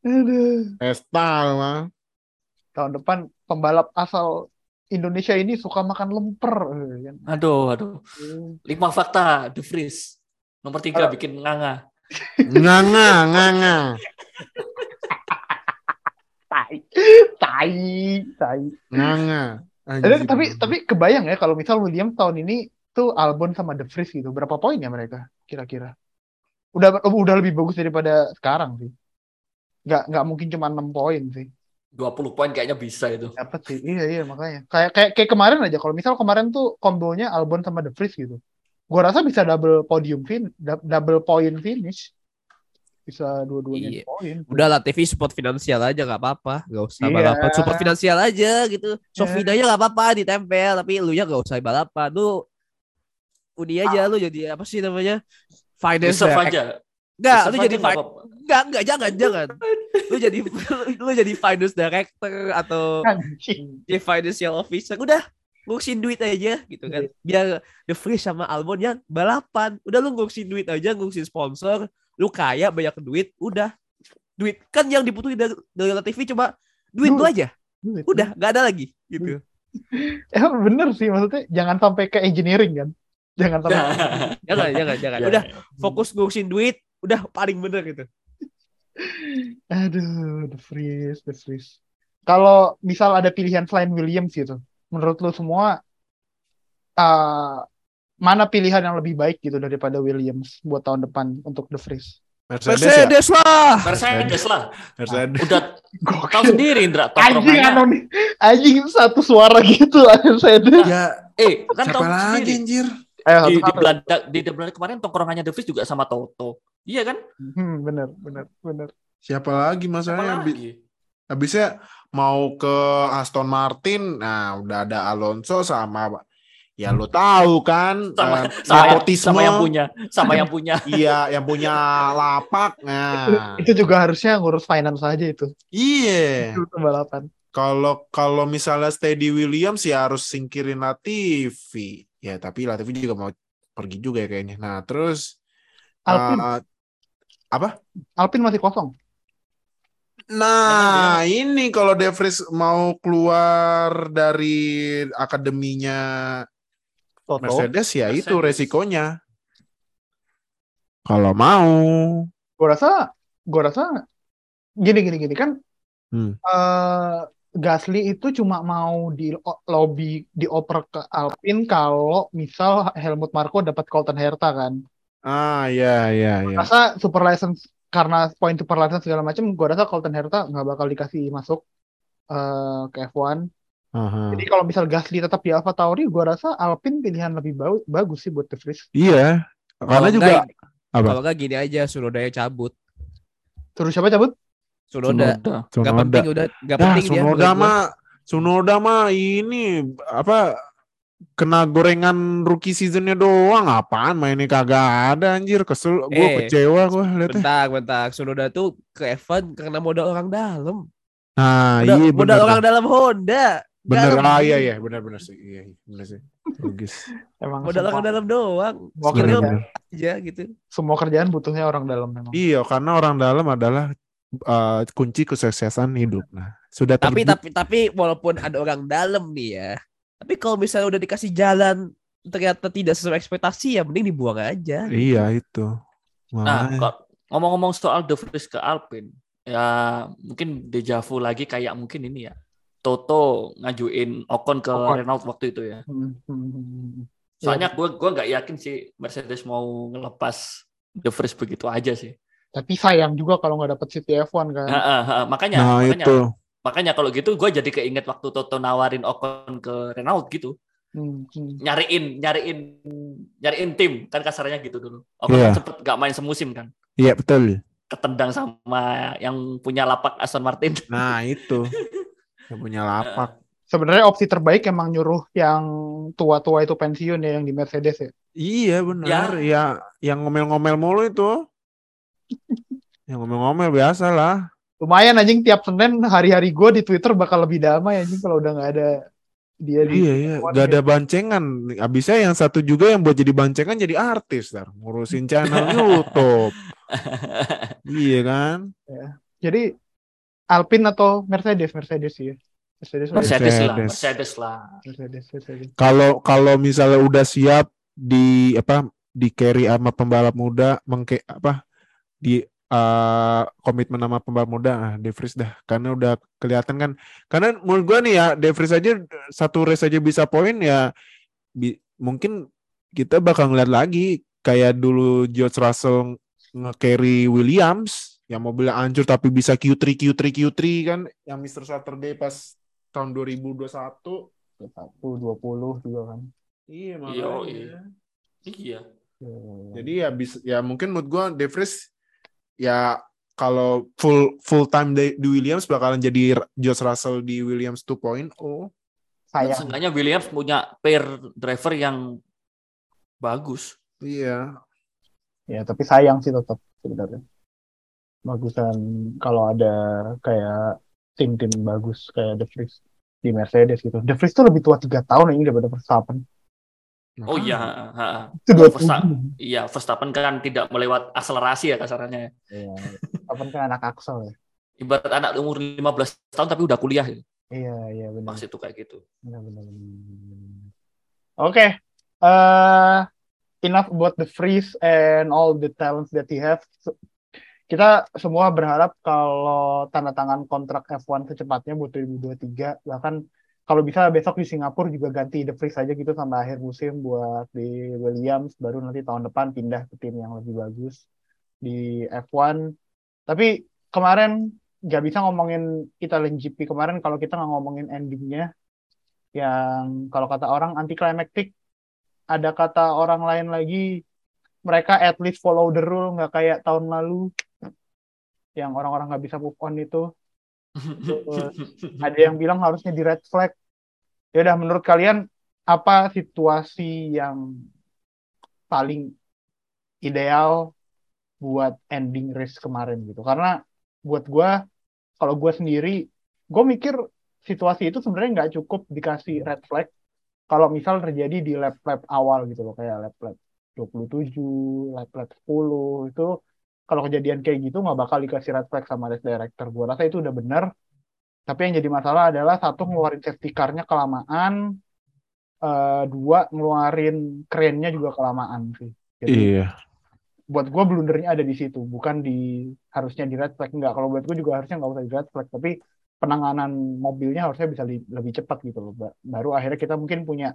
Aduh. pesta mah Tahun depan pembalap asal Indonesia ini suka makan lemper. kan. Aduh, aduh. Lima fakta The Freeze. Nomor tiga bikin nganga. nganga nganga Tai, tai, tai. nganga Eh, Anjir. tapi tapi kebayang ya kalau misal William tahun ini tuh Albon sama The Vries gitu, berapa poin ya mereka kira-kira? Udah udah lebih bagus daripada sekarang sih. Nggak nggak mungkin cuma 6 poin sih. 20 poin kayaknya bisa itu. Dapat sih. Iya iya makanya. Kayak kayak kayak kemarin aja kalau misal kemarin tuh kombonya Albon sama The Vries gitu. Gua rasa bisa double podium fin, dou- double point finish. Bisa dua-duanya Iya. poin. Udah lah TV support finansial aja nggak apa-apa, nggak usah Iya. balapan. Support finansial aja gitu. Sofinanya nggak apa-apa ditempel, tapi lu ya nggak usah balapan. Lu Uni aja lu jadi apa sih namanya? Finance direct- aja. Enggak, lu jadi nggak fi- apa-apa. enggak, enggak jangan, <laughs> jangan. Lu jadi <laughs> lu jadi finance director atau jadi financial officer. Udah ngurusin duit aja gitu kan. Biar The Free sama Albon yang balapan. Udah lu ngurusin duit aja, ngurusin sponsor. Lu kaya banyak duit, udah. Duit kan yang dibutuhin dari, dari TV cuma duit lu aja. Duit. Udah, nggak ada lagi gitu. Ya <laughs> bener sih maksudnya jangan sampai ke engineering kan. Jangan sampai <laughs> Jangan, jangan, jangan. Ya, Udah ya. fokus ngurusin duit, udah paling bener gitu. Aduh, The Freeze, The Freeze. Kalau misal ada pilihan selain Williams gitu, menurut lu semua uh, mana pilihan yang lebih baik gitu daripada Williams buat tahun depan untuk The Freeze? Mercedes, ya Mercedes lah. Mercedes lah. Mercedes Udah tahu sendiri Indra Anjing tongkrongannya. anonim, anjing satu suara gitu saya ya Eh, kan siapa tahu lagi sendiri. anjir Ayo, Di, di satu-satu. Belanda di Belanda kemarin tongkrongannya The Vries juga sama Toto. Iya kan? Hmm, bener, bener, bener. siapa lagi masalahnya lagi? habisnya mau ke Aston Martin nah udah ada Alonso sama ya lo tahu kan Sama, eh, sama, nepotisme. sama yang punya, sama yang punya. <laughs> iya yang punya lapak nah Itu juga harusnya ngurus finance aja itu. iya Itu balapan. kalau kalau misalnya Steady Williams ya harus singkirin Latifi ya tapi Latifi juga mau pergi juga ya kayaknya nah terus Alpin, eh, Alpin masih kosong. Nah, ini kalau De Vries mau keluar dari akademinya Toto. Mercedes ya itu Mercedes. resikonya. Kalau mau. gue rasa gue rasa gini gini gini kan Hmm. eh Gasly itu cuma mau di lobby dioper ke Alpine kalau misal Helmut Marko dapat Colton Herta kan. Ah, ya ya ya. Rasa super license karena poin super license segala macam, gue rasa Colton Herta nggak bakal dikasih masuk eh, ke F1. Aha. Jadi kalau misal Gasly tetap di Alfa Tauri, gue rasa Alpine pilihan lebih bau- bagus sih buat De Vries. Iya, karena Kalau juga enggak, Apa? Kalau enggak gini aja, Sunoda yang cabut. Terus siapa cabut? Sunoda. Sunoda. Gak penting udah, gak Ya, penting dia. Sunoda gua. mah Sunoda mah ini apa kena gorengan rookie seasonnya doang apaan mainnya kagak ada anjir kesel gue Eh, kecewa gue liatnya Bentar, bentar. Sunoda tuh ke F1 karena modal orang dalam. nah Modal, iya modal bener orang dalam Honda. bener ah iya iya bener bener sih iya iya, bener sih logis <laughs> Emang Modal orang dalam doang. Semua bener. aja gitu. semua kerjaan butuhnya orang dalam memang. iya karena orang dalam adalah uh, kunci kesuksesan hidup nah sudah Tapi tapi tapi walaupun ada orang dalam nih ya. Tapi kalau misalnya udah dikasih jalan ternyata tidak sesuai ekspektasi ya mending dibuang aja. iya itu Nah, Makanya. kok ngomong-ngomong soal The Vries ke Alpine, ya mungkin deja vu lagi kayak mungkin ini ya. Toto ngajuin Ocon ke Ocon. Renault waktu itu ya. Hmm, hmm, hmm. Soalnya gue gua nggak yakin sih Mercedes mau ngelepas The Vries begitu aja sih. Tapi sayang juga kalau nggak dapet City F1 kan. Nah, ah, ah, makanya, nah makanya, itu makanya kalau gitu gue jadi keinget waktu Toto nawarin Ocon ke Renault gitu, Hmm, hmm. nyariin, nyariin, nyariin tim kan kasarnya gitu dulu. Ocon kan sempet gak main semusim kan. Iya betul. ketendang sama yang punya lapak Aston Martin. <laughs> Nah itu yang punya lapak. Sebenarnya opsi terbaik emang nyuruh yang tua-tua itu pensiun ya yang di Mercedes ya. Iya benar. Ya. yang ngomel-ngomel mulu itu. Yang ngomel-ngomel biasa lah. Lumayan anjing tiap Senin hari-hari gue di Twitter bakal lebih damai anjing kalau udah nggak ada dia di Iya iya, gak ada bancengan. Abisnya yang satu juga yang buat jadi bancengan jadi artis, tar. ngurusin channel <laughs> YouTube. iya kan? Jadi Alpine atau Mercedes Mercedes sih ya. Mercedes Mercedes. Mercedes lah, Mercedes. Mercedes lah. Mercedes, Mercedes. Kalau kalau misalnya udah siap di apa di carry sama pembalap muda mengke apa di eh, komitmen sama pembalap muda ah, De Vries dah karena udah kelihatan kan karena menurut gua nih ya De Vries aja satu race aja bisa poin ya bi- mungkin kita bakal ngeliat lagi kayak dulu George Russell nge-carry Williams yang mobilnya hancur tapi bisa Q3 Q3 Q3 kan yang Mr. Saturday pas tahun 2021 Satu dua puluh juga kan. iya makanya iya. Iya. jadi ya bisa ya mungkin menurut gua De Vries ya kalau full full time di, di Williams bakalan jadi George Russell di Williams 2.0 sayang. Seenggaknya Williams punya pair driver yang bagus. iya Ya tapi sayang sih tetap sebenarnya. Bagusan kalau ada kayak tim-tim bagus kayak The Vries di Mercedes gitu. The Vries tuh lebih tua tiga tahun ini daripada Verstappen. Oh iya, ha, ha. Itu dua Verstappen. Iya, Verstappen kan tidak melewat akselerasi ya kasarannya. Iya. Verstappen kan anak Axel ya. Ibarat anak umur 15 tahun tapi udah kuliah. gitu. Iya iya benar. Maksud itu kayak gitu. Benar benar. benar. Oke. eh enough about the freeze and all the talents that he have. So, Kita semua berharap kalau tanda tangan kontrak F1 secepatnya buat 2023 bahkan kalau bisa besok di Singapura juga ganti The Freeze aja gitu sampai akhir musim buat di Williams. Baru nanti tahun depan pindah ke tim yang lebih bagus di F1. Tapi kemarin nggak bisa ngomongin Italian GP kemarin kalau kita nggak ngomongin endingnya yang kalau kata orang anti climactic ada kata orang lain lagi mereka at least follow the rule nggak kayak tahun lalu yang orang-orang nggak bisa move on itu <laughs> ada yang bilang harusnya di red flag. Ya udah menurut kalian apa situasi yang paling ideal buat ending race kemarin gitu? Karena buat gua kalau gua sendiri gue mikir situasi itu sebenarnya nggak cukup dikasih red flag. Kalau misal terjadi di lap-lap awal gitu loh kayak lap-lap 27, lap-lap 10 itu kalau kejadian kayak gitu nggak bakal dikasih red flag sama race director. Gue rasa itu udah bener. Tapi yang jadi masalah adalah satu ngeluarin safety car-nya kelamaan. Eh, dua ngeluarin kerennya juga kelamaan sih. Jadi iya. buat gue blundernya ada di situ. Bukan di harusnya di red flag. Enggak kalau buat gue juga harusnya nggak usah di red flag. Tapi penanganan mobilnya harusnya bisa li- lebih cepat gitu loh Ba- baru akhirnya kita mungkin punya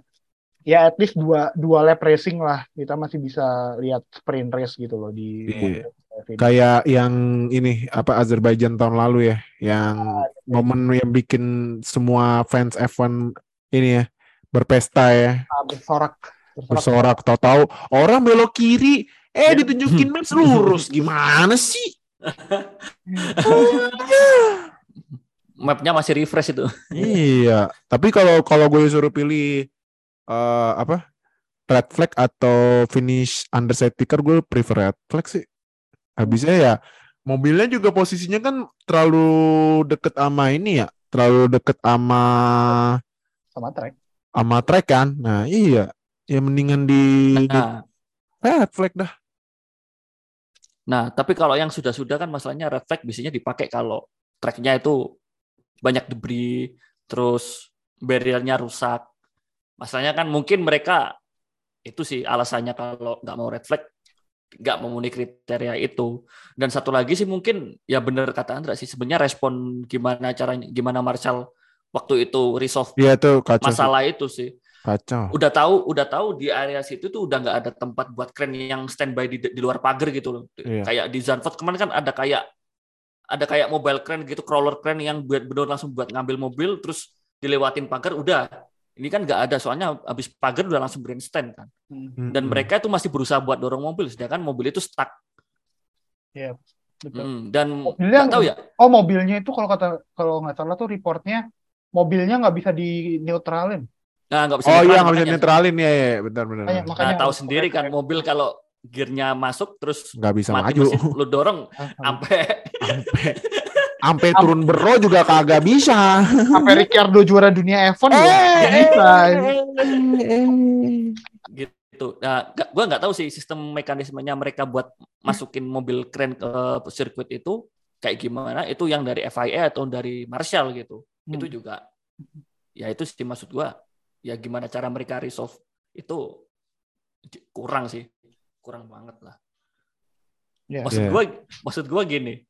ya at least dua dua lap racing lah. Kita masih bisa lihat sprint race gitu loh di Iya. F1. kayak yang ini apa Azerbaijan tahun lalu ya yang momen yang bikin semua fans F1 ini ya berpesta ya. Ah, bersorak. Bersorak. Bersorak tahu-tahu. Orang belok kiri eh Ya. ditunjukin <laughs> maps lurus. Gimana sih? <laughs> Mapnya masih refresh itu. iya. Tapi kalau kalau gue suruh pilih eh, apa red flag atau finish under safety car gue prefer red flag sih habisnya ya mobilnya juga posisinya kan terlalu deket sama ini ya terlalu deket sama sama track. sama track kan? Nah iya. Ya mendingan di Nah, red flag dah. Nah, tapi kalau yang sudah-sudah kan masalahnya red flag biasanya dipakai kalau tracknya itu banyak debris, terus barriernya rusak. Masalahnya kan mungkin mereka itu sih alasannya kalau nggak mau red flag nggak memenuhi kriteria itu. Dan satu lagi sih mungkin ya bener kata Andra sih sebenarnya respon gimana caranya gimana Marshall waktu itu resolve Iya tuh kacau masalah itu sih. kacau Udah tahu udah tahu di area situ tuh udah nggak ada tempat buat kren yang standby di, di luar pagar gitu loh. Iya. Kayak di Zandvoort kemarin kan ada kayak ada kayak mobile crane gitu, crawler crane yang buat benar langsung buat ngambil mobil terus dilewatin pagar udah. Ini kan nggak ada soalnya habis pagar udah langsung grandstand kan. Dan Mm-mm. mereka itu masih berusaha buat dorong mobil sedangkan mobil itu stuck. Betul. Hmm, dan Mobilnya nggak tahu ya. Oh mobilnya itu kalau kata kalau nggak salah tuh reportnya mobilnya nggak bisa di neutralin. Nah, nggak bisa Oh iya nggak bisa netralin ya, ya. benar benar. Makanya, benar. makanya Nah, tahu sendiri kan mobil kalau gearnya masuk terus Nggak bisa mati maju. mesin, lu dorong sampai Sampai turun bero juga kagak bisa. sampai Ricardo juara dunia F1 juga nggak bisa. gitu. Nah, gak, gua nggak tahu sih sistem mekanismenya mereka buat masukin mobil keren ke sirkuit itu kayak gimana. Itu yang dari FIA atau dari Marshall gitu. Hmm. Itu juga ya itu sih maksud gua. Ya gimana cara mereka resolve itu kurang sih. Kurang banget lah. Ya. Maksud Iya. gua maksud gua gini.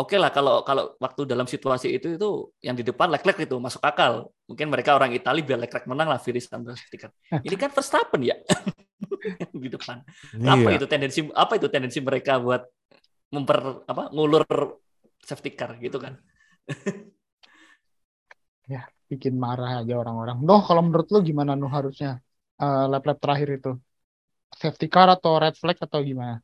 Oke lah kalau kalau waktu dalam situasi itu itu yang di depan Leclerc itu masuk akal. Mungkin mereka orang Italia biar Leclerc menang lah Finish sampai stiker. Ini kan Verstappen ya <laughs> di depan. Apa Iya. itu tendensi apa itu tendensi mereka buat memper apa ngulur safety car gitu kan? <laughs> Bikin marah aja orang-orang. Noh kalau menurut lu gimana Nuh harusnya eh, lap-lap terakhir itu? Safety car atau red flag atau gimana?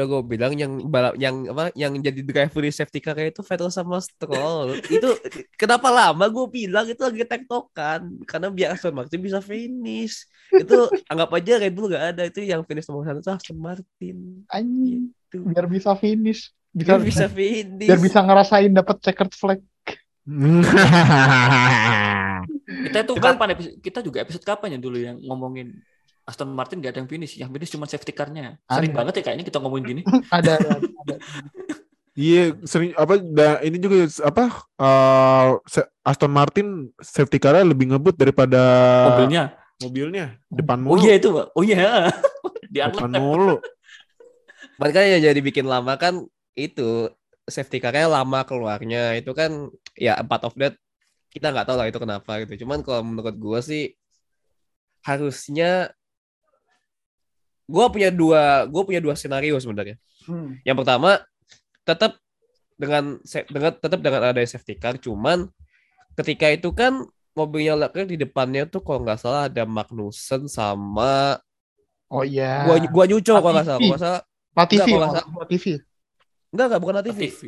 Udah gue bilang yang balap yang apa yang jadi driver di safety car itu Vettel sama Stroll. itu kenapa lama gue bilang itu lagi tektokan karena biar Aston Martin bisa finish. Itu anggap aja Red Bull gak ada itu yang finish nomor satu itu Aston Martin. Anjing, Itu biar bisa finish. Bisa, biar bisa finish. biar bisa ngerasain dapat checkered flag. <laughs> Kita itu Cuman- kapan episode, kita juga episode kapan ya dulu yang ngomongin Aston Martin gak ada yang finish, yang finish cuma safety car-nya. Sering Ada. banget ya kayaknya kita ngomongin gini. <laughs> Ada, ada, ada. Iya, sering apa da, ini juga apa se- Aston Martin safety car lebih ngebut daripada Mobilnya. mobilnya depan Oh mulu. iya itu, Pak. Oh iya. <laughs> Di depan mulu. Makanya yang jadi bikin lama kan itu safety car-nya lama keluarnya itu kan ya part of that kita nggak tahu lah itu kenapa gitu. Cuman kalau menurut gue sih harusnya gue punya dua gue punya dua skenario sebenarnya. Hmm. Yang pertama tetap dengan dengan tetap dengan ada safety car, cuman ketika itu kan mobilnya Leclerc di depannya tuh kalau nggak salah ada Magnussen sama Oh iya. gua gua nyuco kalau nggak salah, Latifi. kalau nggak salah Latifi, Enggak, kalau kalau Latifi. enggak enggak bukan Latifi. TV.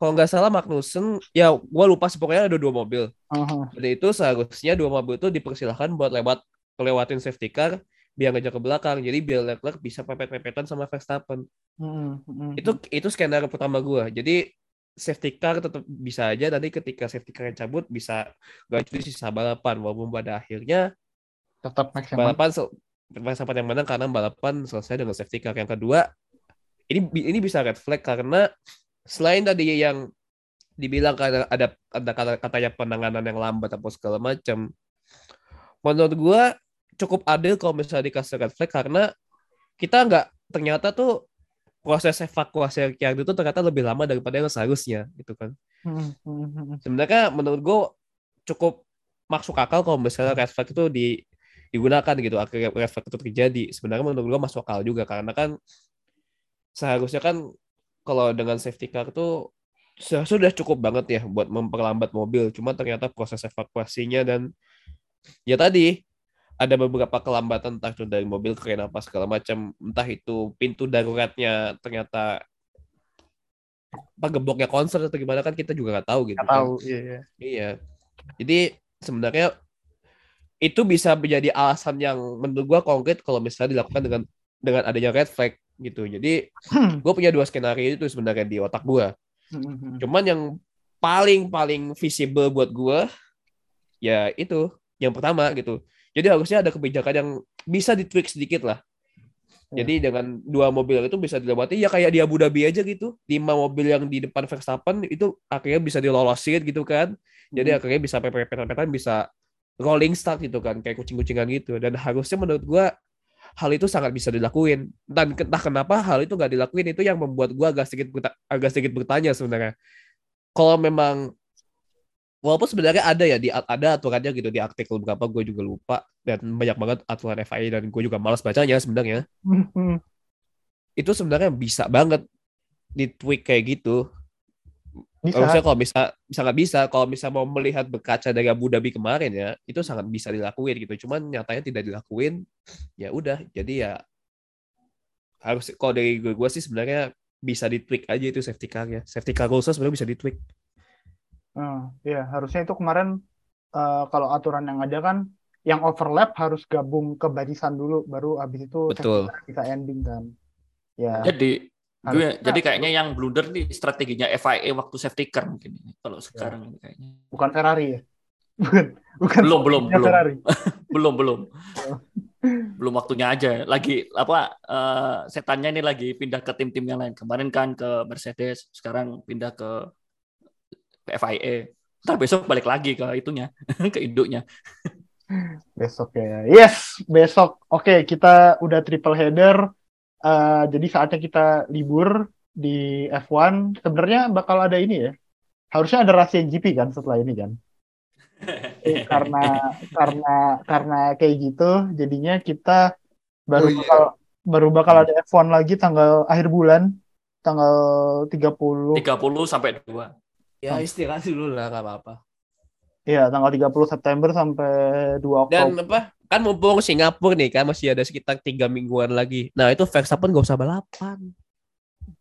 Kalau nggak salah Magnussen, ya gua lupa sih pokoknya ada dua mobil. Aha. Dan itu seharusnya dua mobil itu dipersilahkan buat lewat lewatin safety car biar ngejar ke belakang. Jadi biar Leclerc bisa pepet-pepetan sama Verstappen. Hmm, hmm, itu itu skenario pertama gua jadi safety car tetap bisa aja nanti ketika safety car yang cabut bisa gak di sisa balapan walaupun pada akhirnya tetap maksimal. balapan Verstappen yang menang karena balapan selesai dengan safety car yang kedua ini ini bisa red flag karena selain tadi yang dibilang karena ada ada kata katanya penanganan yang lambat atau segala macam menurut gua cukup adil kalau misalnya dikasih red flag karena kita nggak ternyata tuh proses evakuasi yang itu ternyata lebih lama daripada yang seharusnya gitu kan. Sebenarnya menurut gue cukup masuk akal kalau misalnya red flag itu di, digunakan gitu akhirnya red flag itu terjadi. Sebenarnya menurut gue masuk akal juga karena kan seharusnya kan kalau dengan safety car itu sudah cukup banget ya buat memperlambat mobil. Cuma ternyata proses evakuasinya dan ya tadi ada beberapa kelambatan entah itu dari mobil keren apa segala macam entah itu pintu daruratnya ternyata apa gemboknya konser atau gimana kan kita juga nggak tahu gitu Nggak kan. tahu. Iya, iya. Iya. Jadi sebenarnya itu bisa menjadi alasan yang menurut gua konkret kalau misalnya dilakukan dengan dengan adanya red flag gitu. Jadi Hmm, gue punya dua skenario itu sebenarnya di otak gua. hmm, hmm. Cuman yang paling paling visible buat gua ya itu yang pertama gitu. Jadi harusnya ada kebijakan yang bisa ditweak sedikit lah. Ya. Jadi dengan dua mobil itu bisa dilewati ya kayak di Abu Dhabi aja gitu. Lima mobil yang di depan Verstappen itu akhirnya bisa dilolosin gitu kan. Jadi Hmm. akhirnya bisa pepet-pepetan bisa rolling start gitu kan kayak kucing-kucingan gitu. Dan harusnya menurut gua hal itu sangat bisa dilakuin. Dan entah kenapa hal itu nggak dilakuin itu yang membuat gua agak sedikit agak sedikit bertanya sebenarnya. Kalau memang walaupun sebenarnya ada ya di ada aturannya gitu di artikel berapa gue juga lupa dan banyak banget aturan FIA dan gue juga malas bacanya sebenarnya Hmm, hmm. itu sebenarnya bisa banget di tweak kayak gitu Bisa. harusnya kalau bisa sangat bisa kalau bisa mau melihat berkaca dari Abu Dhabi kemarin ya itu sangat bisa dilakuin gitu cuman nyatanya tidak dilakuin ya udah jadi ya harus kalau dari gue, gue sih sebenarnya bisa di-tweak aja itu safety car-nya. Safety car rules sebenarnya bisa di-tweak. Hmm, ya harusnya itu kemarin eh, kalau aturan yang ada kan yang overlap harus gabung ke barisan dulu baru habis itu Betul. bisa ending kan. Ya. Jadi gue jadi kayaknya yang blunder nih strateginya FIA waktu safety car mungkin ini. Kalau sekarang ini kayaknya. bukan Ferrari ya. <laughs> Bukan, bukan Belum, belum, belum. Ferrari. <laughs> belum belum belum waktunya aja lagi apa eh, setannya ini lagi pindah ke tim-tim yang lain kemarin kan ke Mercedes sekarang pindah ke, ke FIA ntar besok balik lagi ke itunya <laughs> ke induknya Besok ya. Yes, besok. Oke, kita udah triple header. Eh, jadi saatnya kita libur di F1. Sebenarnya bakal ada ini ya. Harusnya ada rahasia GP kan setelah ini kan. <laughs> Eh, karena karena karena kayak gitu, jadinya kita baru Oh, iya. bakal baru bakal ada F1 lagi tanggal akhir bulan, tanggal 30. 30 sampai 2 Ya istirahat dulu lah nggak apa-apa. Iya, tanggal 30 September sampai 2 Dan Oktober. apa? Kan mumpung Singapura nih kan masih ada sekitar tiga mingguan lagi. Nah itu Verstappen gak usah balapan.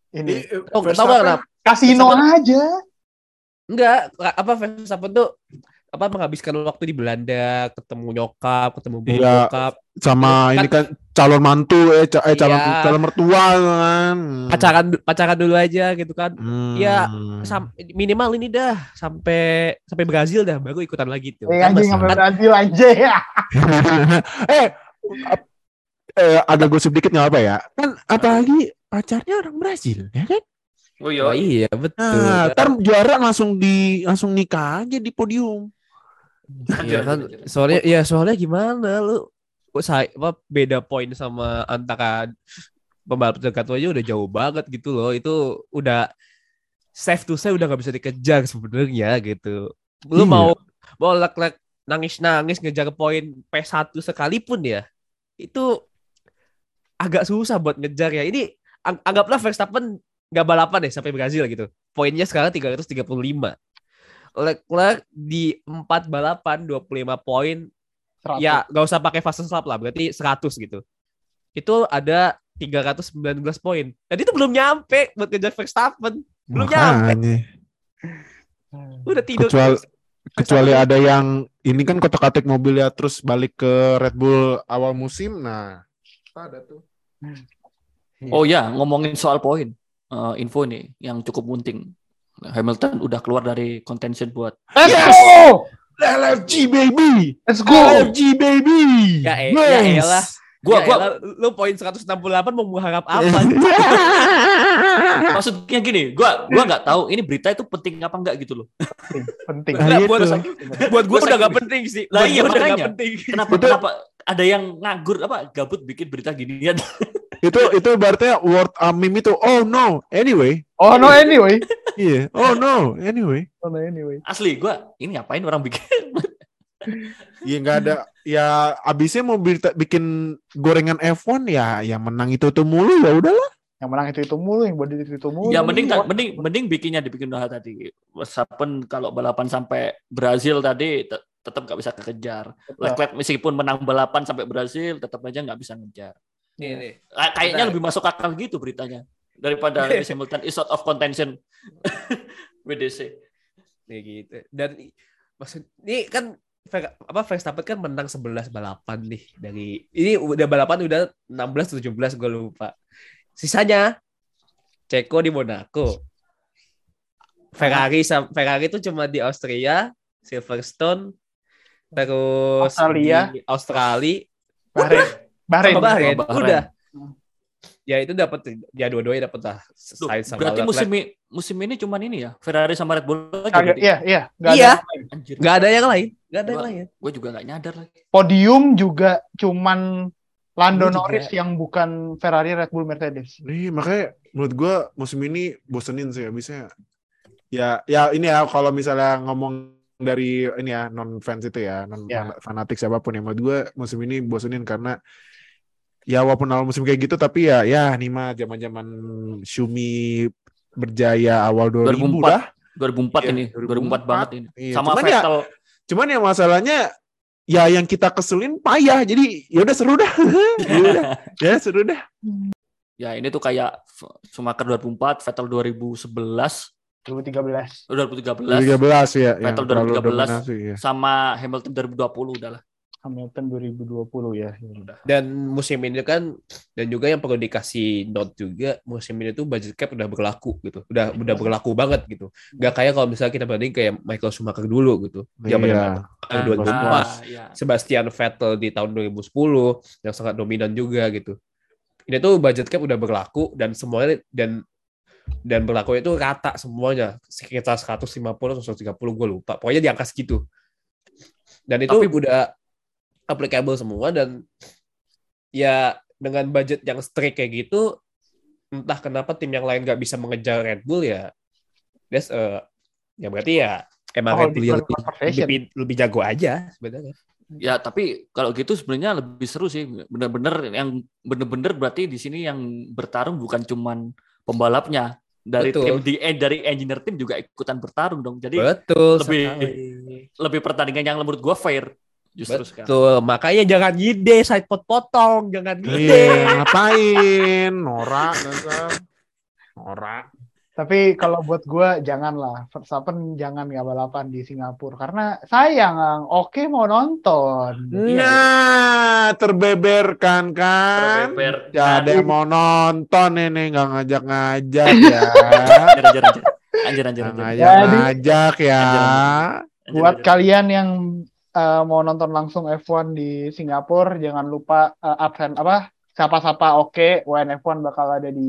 Ini Oh, tau gak kenapa? kasino aja. Enggak, apa Verstappen tuh apa menghabiskan waktu di Belanda, ketemu nyokap, ketemu Iya. nyokap, sama Kan- ini kan calon mantu eh, ca- eh, calon Iya. calon mertua kan. pacaran pacaran dulu aja gitu kan. Hmm. Iya, Sam- minimal ini dah sampai sampai Brazil dah baru ikutan lagi tuh. Eh, Kan anjing masih- sampai kan- Brazil aja ya. <laughs> eh, eh agak gosip dikit nggak apa ya? Kan apalagi pacarnya orang Brazil, ya kan? oh Oh, iya betul. Nah, ntar juara langsung di langsung nikah aja di podium. Iya kan soalnya ya soalnya gimana? Lu kok saya apa beda poin sama antara pembalap terdekat aja udah jauh banget gitu loh. Itu udah safe to say udah nggak bisa dikejar sebenarnya gitu. Lu Iya. mau mau lek nangis nangis ngejar poin P1 sekalipun ya itu agak susah buat ngejar ya. Ini ang- anggaplah Verstappen nggak balapan deh sampai Brazil gitu. Poinnya sekarang 335 Leclerc di 4 balapan 25 poin 100. ya gak usah pakai fast lap lah berarti 100 gitu itu ada 319 poin dan itu belum nyampe buat ngejar Verstappen belum nyampe Makanya. udah tidur Kecuali terus. kecuali ada yang ini kan kotak-katik mobil ya terus balik ke Red Bull awal musim. Nah, ada tuh. oh ya ngomongin soal poin Eh, info nih yang cukup penting Hamilton udah keluar dari contention buat Let's Yes! go! LFG baby. Let's go! LFG baby. Ya, eh, ya Yes. elah. gua Ya gua elah, lu poin 168 mau mengharap apa maksudnya gini gua gua nggak tahu ini berita itu penting apa enggak gitu loh Penting, penting. Nah, Nggak, itu. buat, buat gue Gua udah sakit. gak penting sih Lah Buat iya, udah makanya. gak penting kenapa Itu- kenapa ada yang nganggur apa gabut bikin berita ginian. <laughs> Itu itu berarti word uh, meme itu oh no anyway. Oh no anyway. iya oh no anyway. Oh no anyway. asli gua ini ngapain orang bikin? <laughs> Iya nggak ada. Ya abisnya mau berita- bikin gorengan F1 ya yang menang itu tuh mulu ya udahlah. Yang menang itu itu mulu, yang buat itu itu mulu. ya mending mending mending bikinnya dibikin udah tadi. Verstappen kalau balapan sampai Brazil tadi tetap nggak bisa kekejar Leclerc meskipun menang balapan sampai Brazil tetap aja nggak bisa ngejar nih, nih. Kay- kayaknya Benar. lebih masuk akal gitu beritanya daripada Lewis <laughs> Hamilton is out of contention <laughs> WDC Nih gitu. Dan maksud ini kan apa Verstappen kan menang 11 balapan nih dari ini udah balapan udah 16 17 gue lupa. Sisanya Ceko di Monaco. Ferrari Ferrari itu cuma di Austria, Silverstone, terus Australia. di Australia, Bahrain. Bahrain. sama Bahrain. Sama Bahrain. Udah. Ya itu dapat ya dua-duanya dapat lah. Duh, berarti musim i- musim ini cuman ini ya Ferrari sama Red Bull aja iya, iya. Nggak Iya. ada yang nggak ada yang lain, nggak ada yang Gua- lain. gue juga nggak nyadar lagi Podium juga cuman Lando juga. Norris yang bukan Ferrari, Red Bull, Mercedes. nih makanya menurut gua musim ini bosenin sih abisnya ya ya ini ya kalau misalnya ngomong dari ini ya non fans itu ya non Ya. fanatik siapa pun ya menurut gua musim ini bosenin karena ya walaupun awal musim kayak gitu tapi ya ya nih mah zaman-zaman Shumi berjaya awal 2000 2004. dah 2004 Iya, ini 2004 banget ini Iya, sama cuman ya- Cuman ya masalahnya ya yang kita keselin payah. Jadi ya udah seru dah. <laughs> ya. <laughs> Ya seru dah. Ya ini tuh kayak Schumacher 2004, Vettel 2011, 2013. 2013, 13 ya Vettel terlalu 2013. dominasi ya. sama Hamilton 2020 udah lah. Hamilton 2020 ya. ya udah. Dan musim ini kan dan juga yang perlu dikasih note juga musim ini tuh budget cap udah berlaku gitu. Udah udah berlaku banget gitu. Gak kayak kalau misalnya kita banding kayak Michael Schumacher dulu gitu. Zaman Iya. Ah, 2004. Ah, ya. Sebastian Vettel di tahun 2010 yang sangat dominan juga gitu. Ini tuh budget cap udah berlaku dan semuanya dan dan berlaku itu rata semuanya sekitar 150 atau 130 gue lupa. Pokoknya di angka segitu. Dan itu Tapi- udah applicable semua dan ya dengan budget yang strict kayak gitu entah kenapa tim yang lain nggak bisa mengejar Red Bull ya that's uh, ya berarti ya emang Oh, Red Bull lebih, lebih, lebih jago aja sebenarnya. Ya, tapi kalau gitu sebenarnya lebih seru sih. Bener-bener yang bener-bener berarti di sini yang bertarung bukan cuman pembalapnya. Dari Betul. tim di eh, dari engineer tim juga ikutan bertarung dong. Jadi Betul lebih- sekali. lebih pertandingan yang menurut gua fair justru sekarang. Betul, makanya jangan ngide side pot potong, jangan ngide. Iya, ngapain? Nora dasar. Tapi kalau buat gue janganlah Verstappen jangan nggak balapan di Singapura karena sayang Ang. Oke mau nonton. Iya. Nah, terbeberkan kan? Terbeber. Ya ada yang mau nonton ini nggak ngajak-ngajak ya. Anjir, anjir, anjir. Anjir, anjir, anjir. ngajak-ngajak ya. Anjir, Anjir, Buat anjir. kalian yang eh, mau nonton langsung F1 di Singapura jangan lupa eh, absen apa sapa-sapa oke WNF1 bakal ada di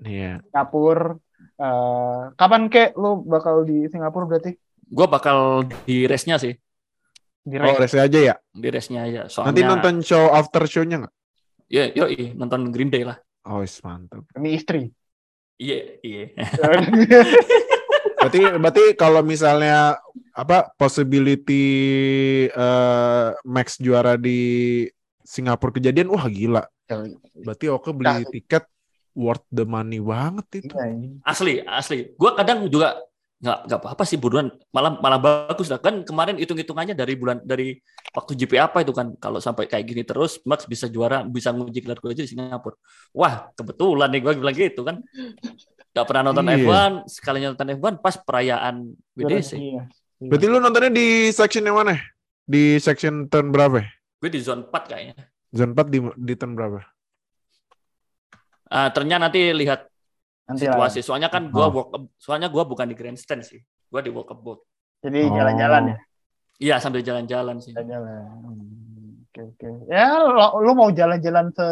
Iya. Singapura. Eh, kapan kek lu bakal di Singapura berarti? Gua bakal di race-nya sih. Di Oh, race. aja ya. Di race-nya aja. Soalnya Nanti nonton show after show-nya nggak? Iya, yoi, nonton Green Day lah. Oh, is, mantap. Ini istri. Iya, iya. Berarti berarti kalau misalnya apa possibility eh, Max juara di Singapura kejadian, wah gila. Berarti oke beli Nah. tiket worth the money banget itu. Iya, ini. Asli, asli. Gua kadang juga nggak nggak apa-apa sih buruan malah malah bagus lah kan kemarin hitung hitungannya dari bulan dari waktu GP apa itu kan kalau sampai kayak gini terus Max bisa juara bisa nguji gelar aja di Singapura wah kebetulan nih gua bilang gitu kan nggak pernah nonton Iya. F1 sekalinya nonton F1 pas perayaan WDC Iya. Berarti lu nontonnya di section yang mana? Di section turn berapa? gue di zone 4 kayaknya Zone 4 di, di turn berapa? Ah, ternyata nanti lihat Nanti lah. situasi soalnya kan gua Oh. walk soalnya gua bukan di grandstand sih gua di walk boat Jadi Oh. jalan-jalan ya. iya sambil jalan-jalan sih Jalan-jalan. Hmm, Oke oke. Ya lo, lu mau jalan-jalan se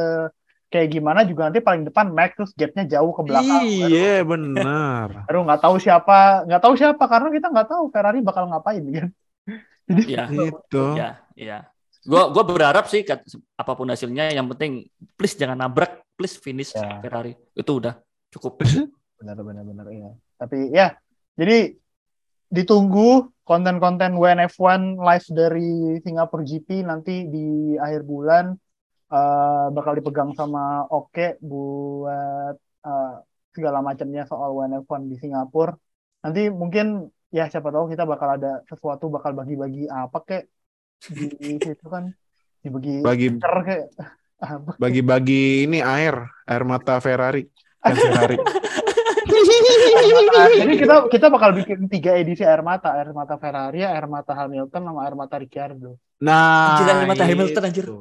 kayak gimana juga nanti paling depan Max terus gapnya jauh ke belakang. Iya, benar. <laughs> Baru nggak tahu siapa nggak tahu siapa karena kita nggak tahu Ferrari bakal ngapain kan. Jadi iya Itu. Ya, iya. Gua gua berharap sih apa pun hasilnya yang penting please jangan nabrak, please finish Ya. Ferrari. Itu udah cukup. benar-benar <laughs> benar ya. Tapi ya jadi ditunggu konten-konten WNF1 live dari Singapura GP nanti di akhir bulan eh, bakal dipegang sama Oke buat eh, segala macamnya soal WNF1 di Singapura. Nanti mungkin ya siapa tahu kita bakal ada sesuatu bakal bagi-bagi apa kek di situ kan dibagi Bagi <laughs> apa bagi-bagi ini air, air mata Ferrari. Kan Ferrari. <laughs> Jadi kita kita bakal bikin tiga edisi air mata, air mata Ferrari, air mata Hamilton, sama air mata Ricciardo. Nah, Anjir, air mata Hamilton, anjir. itu.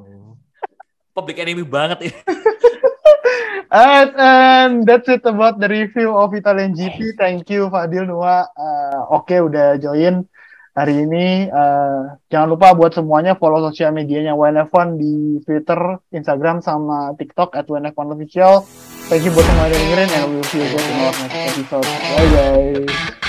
Public enemy banget ini. <laughs> And, and that's it about the review of Italian GP. Thank you Fadil Noah. Uh, Oke udah join hari ini. Uh, jangan lupa buat semuanya follow sosial medianya WNF1 di Twitter, Instagram, sama TikTok at WNF1 Official. Thank you buat semua yang dengerin and we'll see you guys in our next episode. Bye bye.